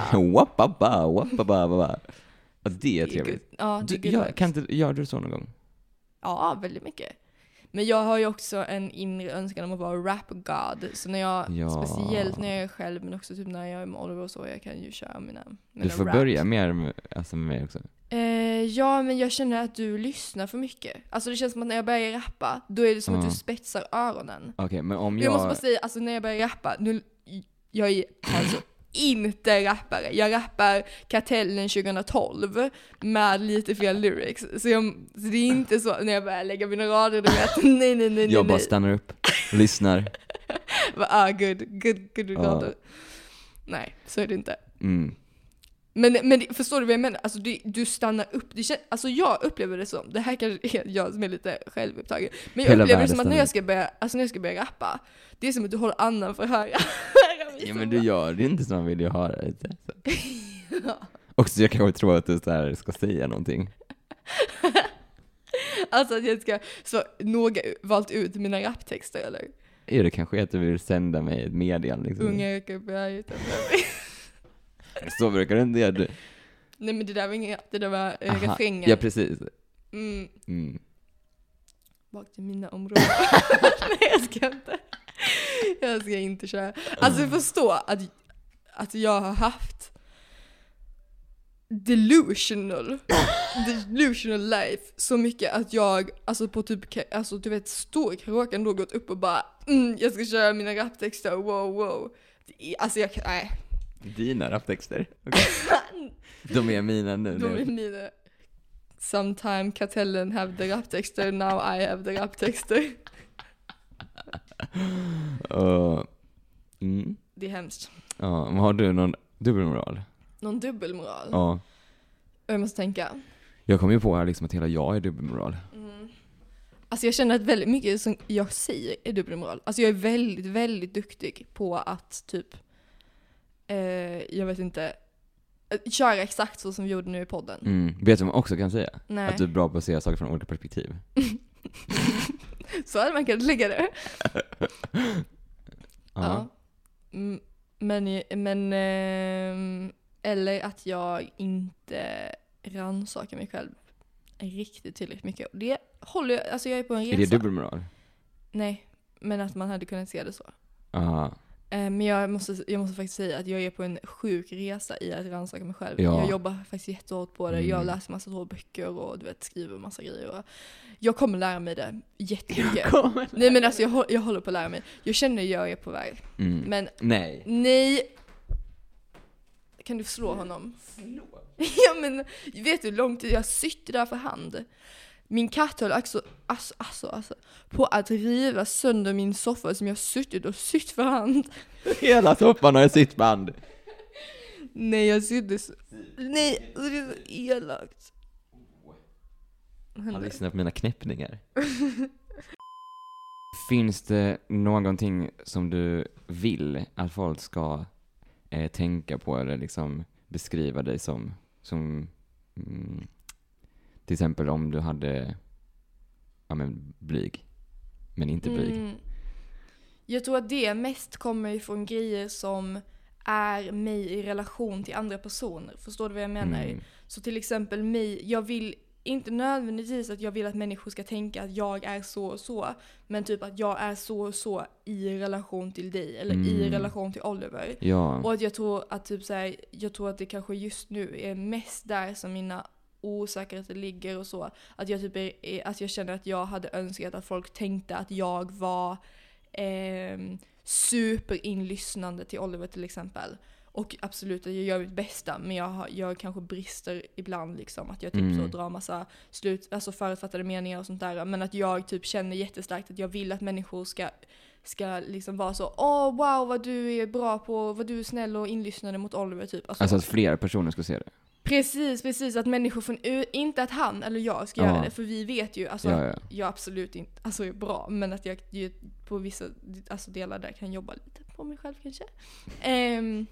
Alltså det är trevligt. Ja, det Du, är ja, good kan inte, gör du så någon gång? Ja, väldigt mycket. Men jag har ju också en inre önskan om att vara rap-god. Så när jag, Ja. speciellt när jag är själv, men också typ när jag är med Oliver och så, jag kan ju köra mina, mina Du får raps. börja mer med, alltså med mig också. Eh, ja, men jag känner att du lyssnar för mycket. Alltså det känns som att när jag börjar rappa, då är det som att Ja. du spetsar öronen. Okej, men om Jag, jag... måste bara säga, alltså när jag börjar rappa, nu, jag är, alltså, inte rappare. Jag rappar Kartellen 2012 med lite fel lyrics. Så, jag, så det är inte så när jag börjar lägga mina rader, du vet, nej nej nej nej. Jag bara stannar upp, lyssnar. Ah, good, good, good Ja. rader. Nej, så är det inte. Mm. Men, men förstår du vad jag menar? Alltså du, du stannar upp. Det kän, alltså jag upplever det som, det här kanske är jag som är lite självupptagen, men jag Hela upplever det som att när jag, ska börja, alltså när jag ska börja rappa, det är som att du håller andan för att höra. Ja men du gör det inte som man vill ju höra det. Ja. Också jag kanske tror att du så här ska säga någonting. Alltså att jag ska så noga valt ut mina raptexter eller? Är det kanske att du vill sända mig ett meddelande liksom? Unga ökar berg utanför mig. Så brukar du inte göra. Du... Nej men det där var inget det där var äh, Aha. refrängen. Ja precis. Mm, Mm. bak till mina områden. Nej jag ska inte. Jag ska inte köra. Alltså förstå att, att jag har haft delusional, delusional life så mycket att jag, alltså på typ, alltså du vet stor karaoke ändå gått upp och bara mm, jag ska köra mina raptexter, wow wow. Det Alltså jag kan, nej. Dina raptexter? De är mina nu. De är mina. Sometime kartellen have the raptexter, now I have the raptexter. Uh, mm. Det är hemskt. Ja, men har du någon dubbelmoral? Någon dubbelmoral. Ja. Jag måste tänka. Jag kom ju på här liksom att hela jag är dubbelmoral. Alltså jag känner att väldigt mycket som jag säger är dubbelmoral. Alltså jag är väldigt, väldigt duktig på att typ, eh, jag vet inte, eh, köra exakt så som vi gjorde nu i podden. Mm. Vet du vad man också kan säga? Nej, Att du är bra på att se saker från olika perspektiv. så hade man kunnat lägga det. Ja. Mm, Men, men ehm, eller att jag inte rannsakar mig själv riktigt tillräckligt mycket. Det håller jag, alltså jag är på en resa. Är det dubbelmoral? Nej, men att man hade kunnat se det så. Ja. Eh, Men jag måste, jag måste faktiskt säga att jag är på en sjuk resa i att rannsaka mig själv. Ja. Jag jobbar faktiskt jättehårt på det. Mm. Jag läser massa böcker och du vet, skriver massa grejer. Och jag kommer lära mig det jättemycket. Nej men alltså jag, jag håller på att lära mig. Jag känner att jag är på väg. Mm. Men Nej. nej. Kan du slå honom? ja men vet du hur lång tid jag har sytt där för hand? Min katt höll alltså, alltså, alltså, alltså på att riva sönder min soffa som jag suttit och sytt för hand. Hela soffan har jag sitt band. Nej jag sydde så... Nej, det är så elakt. Han lyssnar på mina knäppningar. Finns det någonting som du vill att folk ska eh, tänka på eller liksom beskriva dig som, som mm, till exempel om du hade, ja men blyg, men inte blyg. Mm. Jag tror att det mest kommer ifrån grejer som är mig i relation till andra personer. Förstår du vad jag menar? Mm. Så till exempel mig, jag vill inte nödvändigtvis att jag vill att människor ska tänka att jag är så och så, men typ att jag är så och så i relation till dig, eller i Mm. relation till Oliver. Ja, Och att jag tror att typ så här, jag tror att det kanske just nu är mest där som mina osäkerheter ligger och så. Att jag typ är, att jag känner att jag hade önskat att folk tänkte att jag var ehm, superinlyssnande till Oliver till exempel. Och absolut att jag gör mitt bästa men jag, jag kanske brister ibland liksom. Att jag typ Mm. så drar massa slut, alltså förutfattade meningar och sånt där. Men att jag typ känner jättestarkt att jag vill att människor ska ska liksom vara så åh wow vad du är bra på, vad du är snäll och inlyssnande mot Oliver typ. Alltså, alltså att fler personer ska se det. Precis, precis att människor från inte att han eller jag ska göra det för vi vet ju, alltså Ja, ja. jag absolut inte, alltså är bra men att jag på vissa alltså, delar där kan jobba lite på mig själv kanske. Ehm,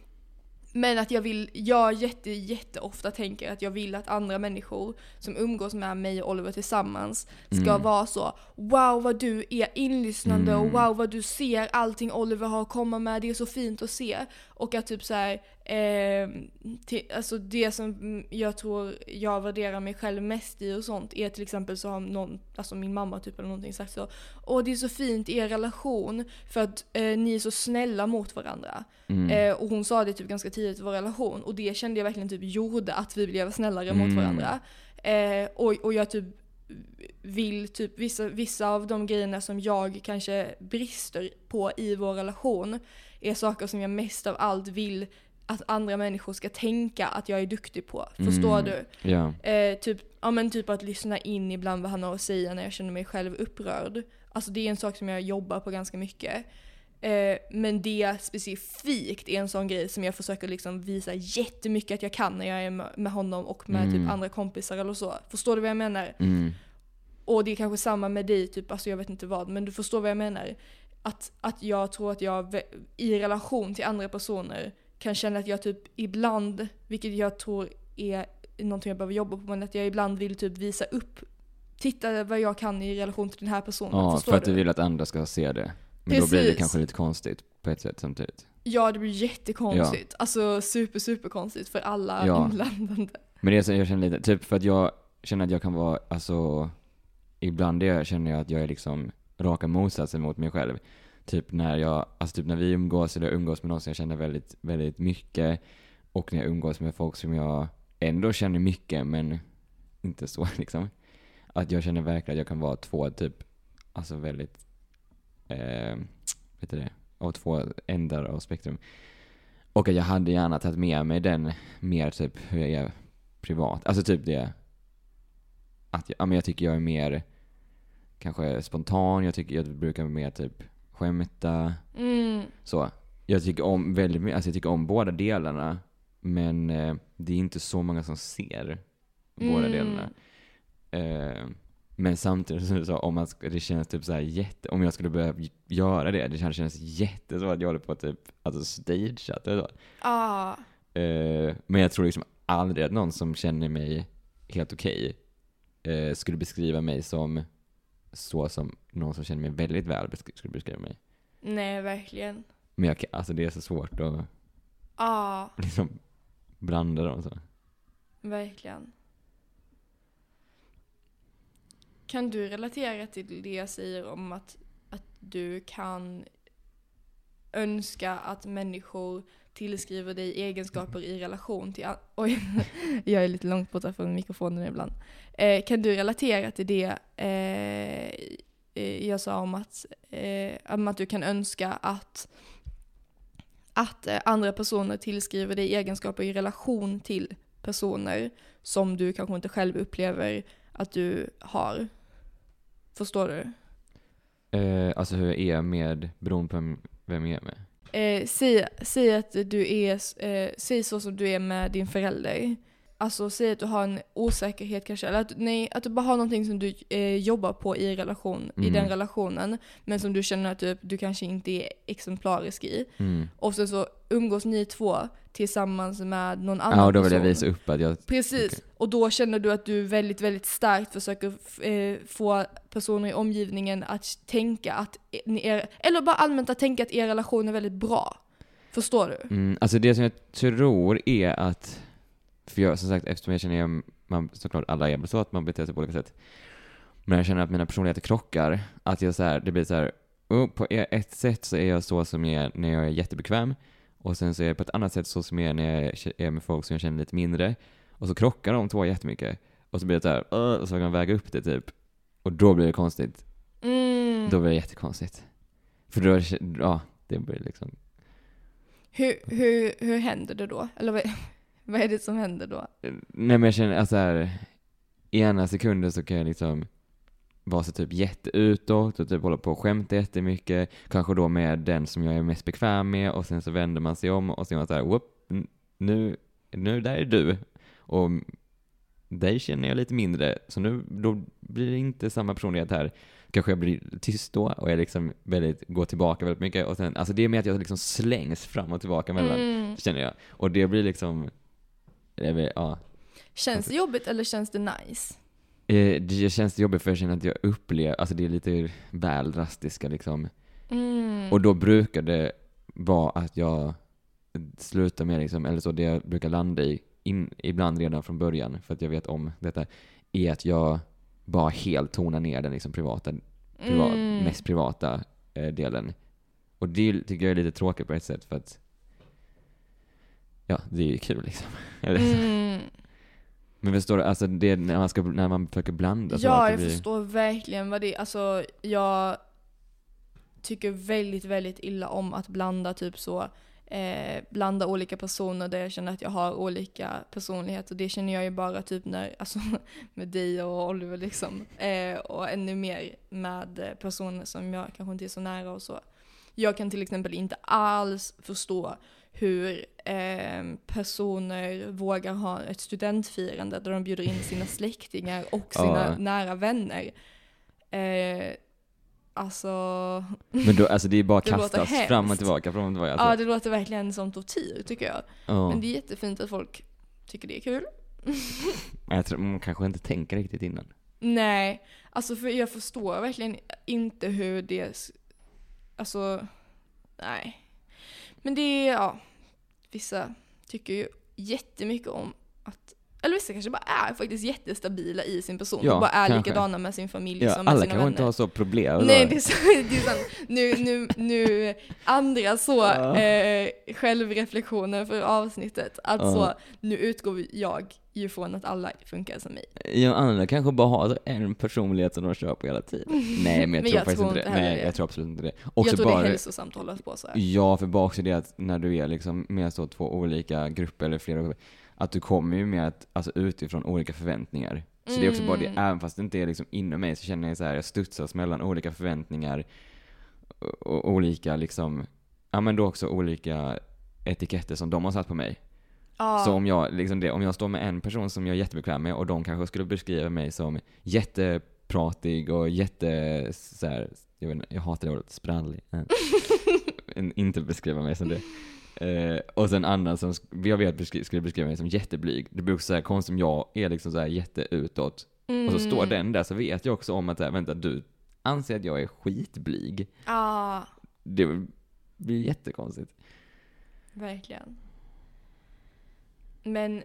men att jag vill, jag jätte, jätte ofta tänker att jag vill att andra människor som umgås med mig och Oliver tillsammans ska Mm. vara så Wow vad du är inlyssnande och Mm. wow vad du ser allting Oliver har att komma med, det är så fint att se. Och att typ så här, eh, till, alltså det som jag tror jag värderar mig själv mest i och sånt är till exempel så har någon, alltså min mamma typ eller någonting sagt så Åh det är så fint i er relation för att eh, ni är så snälla mot varandra. Mm. Eh, och hon sa det typ ganska tidigt i vår relation och det kände jag verkligen typ gjorde att vi blev snällare mot Mm. varandra. Eh, och, och jag typ vill typ vissa, vissa av de grejerna som jag kanske brister på i vår relation är saker som jag mest av allt vill att andra människor ska tänka att jag är duktig på. Förstår Mm. du? Ja. Eh, typ, ja men typ att lyssna in ibland vad han har att säga när jag känner mig själv upprörd. Alltså det är en sak som jag jobbar på ganska mycket. Eh, men det specifikt är en sån grej som jag försöker liksom visa jättemycket att jag kan när jag är med- honom och med Mm. typ andra kompisar eller så. Förstår du vad jag menar? Mm. Och det är kanske samma med dig, typ, alltså jag vet inte vad, men du förstår vad jag menar. Att, att jag tror att jag i relation till andra personer kan känna att jag typ ibland, vilket jag tror är någonting jag behöver jobba på, men att jag ibland vill typ visa upp, titta vad jag kan i relation till den här personen. Ja, förstår för att du? vill att andra ska se det. Men då blir det Precis. kanske lite konstigt på ett sätt samtidigt. Ja, det blir jättekonstigt. Alltså super, super konstigt för alla Ja. inblandade. Men det är så jag känner lite, typ för att jag känner att jag kan vara, alltså, ibland det känner jag att jag är liksom raka motsatsen mot mig själv. Typ när jag, alltså typ när vi umgås eller umgås med någon som jag känner väldigt, väldigt mycket och när jag umgås med folk som jag ändå känner mycket men inte så liksom. Att jag känner verkligen att jag kan vara två typ, alltså väldigt, eh, vet du det, av två ändar av spektrum. Och att jag hade gärna tagit med mig den mer typ hur jag är privat. Alltså typ det att jag, ja, men jag tycker jag är mer kanske spontan, jag tycker jag brukar mer typ skämta, Mm. så. Jag tycker om väldigt mycket, alltså jag tycker om båda delarna, men eh, det är inte så många som ser båda Mm. delarna. Eh, men samtidigt sa, om man det känns typ så här jätte, om jag skulle börja göra det, det känns, känns jättesvårt att jag håller på typ, alltså stageat eller så. Ah. Eh, men jag tror liksom aldrig att någon som känner mig helt okej eh, skulle beskriva mig som så som någon som känner mig väldigt väl skulle beskriva mig. Nej, verkligen. Men jag, alltså det är så svårt att Ah, liksom blanda dem så. verkligen. Kan du relatera till det jag säger om att, att du kan önska att människor tillskriver dig egenskaper i relation till... Oj, jag är lite långt borta från mikrofonen ibland. Eh, kan du relatera till det eh, eh, jag sa om att, eh, om att du kan önska att, att eh, andra personer tillskriver dig egenskaper i relation till personer som du kanske inte själv upplever att du har? Förstår du? Eh, alltså hur jag är med, beroende på vem, vem jag är med. Eh, säg, säg att du är, eh, säg så som du är med din förälder. Alltså säg att du har en osäkerhet kanske, eller att, nej, att du bara har någonting som du eh, jobbar på i, relation, i Mm. den relationen, men som du känner att du, du kanske inte är exemplarisk i. Mm. Och sen så umgås ni två tillsammans med någon annan Ja, och då vill jag person. visa upp att jag, Precis, Okej. och då känner du att du väldigt, väldigt starkt försöker eh, få personer i omgivningen att tänka att ni är, eller bara allmänt att tänka att er relation är väldigt bra. Förstår du? mm, alltså det som jag tror är att, för jag som sagt eftersom jag känner jag, man, såklart alla är så att man beter sig på olika sätt. Men jag känner att mina personligheter krockar, att jag så här, det blir så här, oh, på ett sätt så är jag så som jag är när jag är jättebekväm, och sen så är jag på ett annat sätt så som jag är när jag är med folk som jag känner lite mindre, och så krockar de två jättemycket. Och så blir det så här, "Åh", och så kan man väga upp det typ. Och då blir det konstigt. Mm. Då blir det jättekonstigt. För då, ja, det blir liksom Hur, hur, hur händer det då? Eller vad, vad är det som händer då? Nej men jag känner att så här, i ena sekunden så kan jag liksom vara så typ jätteutåt och typ hålla på och skämta jättemycket. Kanske då med den som jag är mest bekväm med och sen så vänder man sig om och så är man så här, whoop, nu, nu där är du. Och dig känner jag lite mindre, så nu då blir det inte samma personlighet här. Kanske jag blir tyst då och jag liksom väldigt, går tillbaka väldigt mycket och sen, alltså det är mer att jag liksom slängs fram och tillbaka mellan, Mm. känner jag. Och det blir liksom, vet, ja. Känns det jobbigt eller känns det nice? Eh, Det känns jobbigt för jag känner att jag upplever, alltså det är lite väl drastiska liksom. Mm. Och då brukar det vara att jag slutar med liksom, eller så det jag brukar landa i, in, ibland redan från början, för att jag vet om detta, är att jag bara helt tonar ner den liksom privata, priva, Mm. mest privata eh, delen. Och det tycker jag är lite tråkigt på ett sätt för att Ja, det är ju kul liksom. Mm. Men förstår du, alltså det, när man, ska, när man försöker blanda Ja, jag blir... förstår verkligen vad det är. Alltså, jag tycker väldigt, väldigt illa om att blanda typ så eh, blanda olika personer där jag känner att jag har olika personligheter. Det känner jag ju bara typ när, alltså med dig och Oliver liksom. Eh, och ännu mer med personer som jag kanske inte är så nära och så. Jag kan till exempel inte alls förstå hur eh, personer vågar ha ett studentfirande där de bjuder in sina släktingar och sina Ja. nära vänner. Eh, alltså, Men då, alltså det är bara Det kastas fram och tillbaka, fram och tillbaka. ja Alltså. det låter verkligen som tortyr tycker jag. Ja. Men det är jättefint att folk tycker det är kul. Men Jag tror man kanske inte tänker riktigt innan. Nej, alltså för jag förstår verkligen inte hur det, alltså, nej. Men det är, ja, vissa tycker ju jättemycket om att, eller vissa kanske bara är faktiskt jättestabila i sin person Ja, och bara är kanske. likadana med sin familj Ja, som med alla sina kanske vänner. inte har så problem. Nej, det är, så, det är sant. Nu, nu, nu andra så Ja. eh, självreflektioner för avsnittet. Att Ja. så, nu utgår jag ju från att alla funkar som mig. Ja, andra kanske bara har en personlighet som de kör på hela tiden. Nej, men jag Men tror jag faktiskt tror inte det. Nej, det. jag tror absolut inte det. Också jag tror bara, det är hälsosamt att hålla på så här. Ja, för bara också det att när du är liksom med så två olika grupper eller flera grupper, att du kommer ju med att, alltså utifrån olika förväntningar. Så det är också bara det, Mm. även fast det inte är liksom inom mig så känner jag så här, jag studsas mellan olika förväntningar och, och olika liksom, ja men då också olika etiketter som de har satt på mig. Ja. Så om jag, liksom det, om jag står med en person som jag är jättebekväm med och de kanske skulle beskriva mig som jättepratig och jätte, så här, jag, inte, jag hatar det ordet, sprallig. Inte beskriva mig som det. Eh, och sen andra som jag vet beskri- skulle beskriva mig som jätteblyg. Det blir också så här konstigt om jag är liksom så här jätteutåt. Och så står Mm. den där så vet jag också om att, här, vänta du anser att jag är skitblyg. Ja, Det blir jättekonstigt. verkligen. Men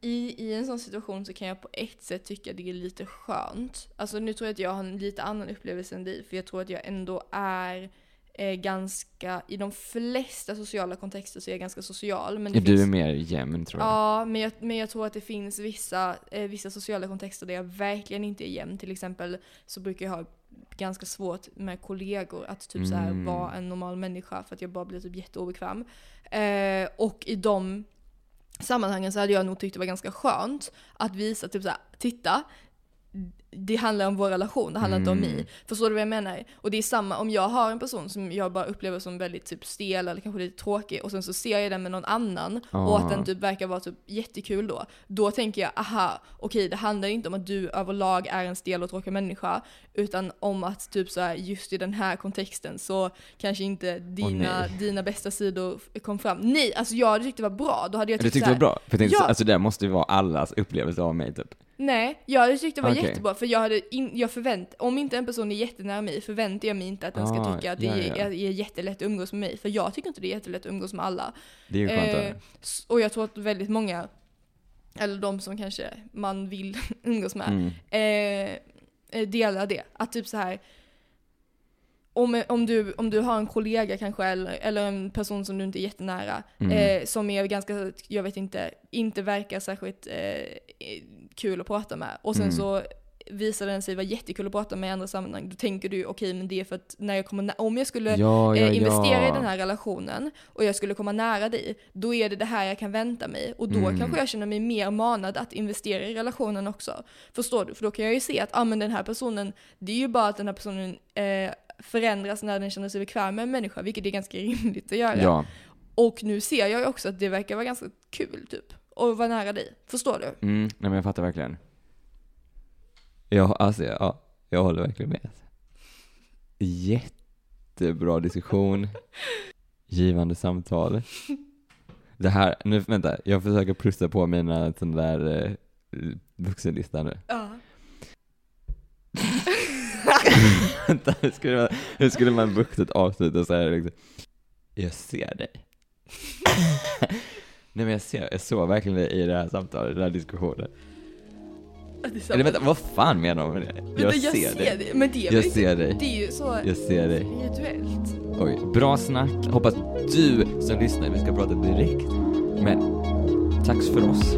i, i en sån situation så kan jag på ett sätt tycka det är lite skönt. Alltså nu tror jag att jag har en lite annan upplevelse än dig, för jag tror att jag ändå är eh, ganska, i de flesta sociala kontexter så är jag ganska social. Men Ja, du är finns, mer jämn tror jag. Ja, men jag, men jag tror att det finns vissa, eh, vissa sociala kontexter där jag verkligen inte är jämn. Till exempel så brukar jag ha ganska svårt med kollegor att typ så här Mm. vara en normal människa för att jag bara blir typ jätteobekväm. Eh, och i de sammanhangen så hade jag nog tyckt det var ganska skönt att visa typ såhär, titta, det handlar om vår relation, det handlar inte om Mm. mig. Förstår du vad jag menar? Och det är samma om jag har en person som jag bara upplever som väldigt typ stel eller kanske lite tråkig och sen så ser jag den med någon annan och att Ah. den typ verkar vara typ jättekul då. Då tänker jag, aha, okej det handlar inte om att du överlag är en stel och tråkig människa utan om att typ så här, just i den här kontexten så kanske inte dina, nej. dina bästa sidor kom fram. Nej, alltså jag hade tyckt det var bra. Då hade jag Du tyckt tyckte så det var bra? För jag tänkte, Ja. alltså det måste ju vara allas upplevelse av mig typ. Nej, jag hade tyckt det var Okej. jättebra för jag hade in, jag förvänt, om inte en person är jättenära mig förväntar jag mig inte att den ska Ah, tycka att det ja, är, ja. är, jättelätt att umgås med mig. För jag tycker inte det är jättelätt att umgås med alla. Det är ju skönt Eh, och jag tror att väldigt många, eller de som kanske man vill umgås med, Mm. eh, eh, delar det. Att typ så här om, om, du, om du har en kollega kanske eller, eller en person som du inte är jättenära Mm. eh, som är ganska, jag vet inte, inte verkar särskilt eh, kul att prata med och sen Mm. så visar den sig vara jättekul att prata med i andra sammanhang, då tänker du okej men det är för att när jag kommer om jag skulle ja, ja, eh, investera ja. i den här relationen och jag skulle komma nära dig, då är det det här jag kan vänta mig. Och då Mm. kanske jag känner mig mer manad att investera i relationen också. Förstår du? För då kan jag ju se att ah, men den här personen, det är ju bara att den här personen eh, förändras när den känner sig bekväm med en människa, vilket är ganska rimligt att göra. Och nu ser jag ju också att det verkar vara ganska kul typ, att vara nära dig. Förstår du? mm, nej men jag fattar verkligen. Ja, alltså ja, jag håller verkligen med. Jättebra diskussion. Givande samtal. Det här, nu vänta, jag försöker plussa på mina sån där eh, vuxenlista nu. Ja. Vänta, hur skulle man, hur skulle man vuxet avsluta så här liksom? Jag ser dig. Nej men jag ser, jag såg verkligen dig i det här samtalet, den här diskussionen. Eller vänta, vad fan menar de med det? Vänta, jag ser dig. Men det är Jag väl ser inte, dig. det är ju så Jag ser dig. Oj, bra snack. Hoppas du som lyssnar, vi ska prata direkt. Men, tack för oss.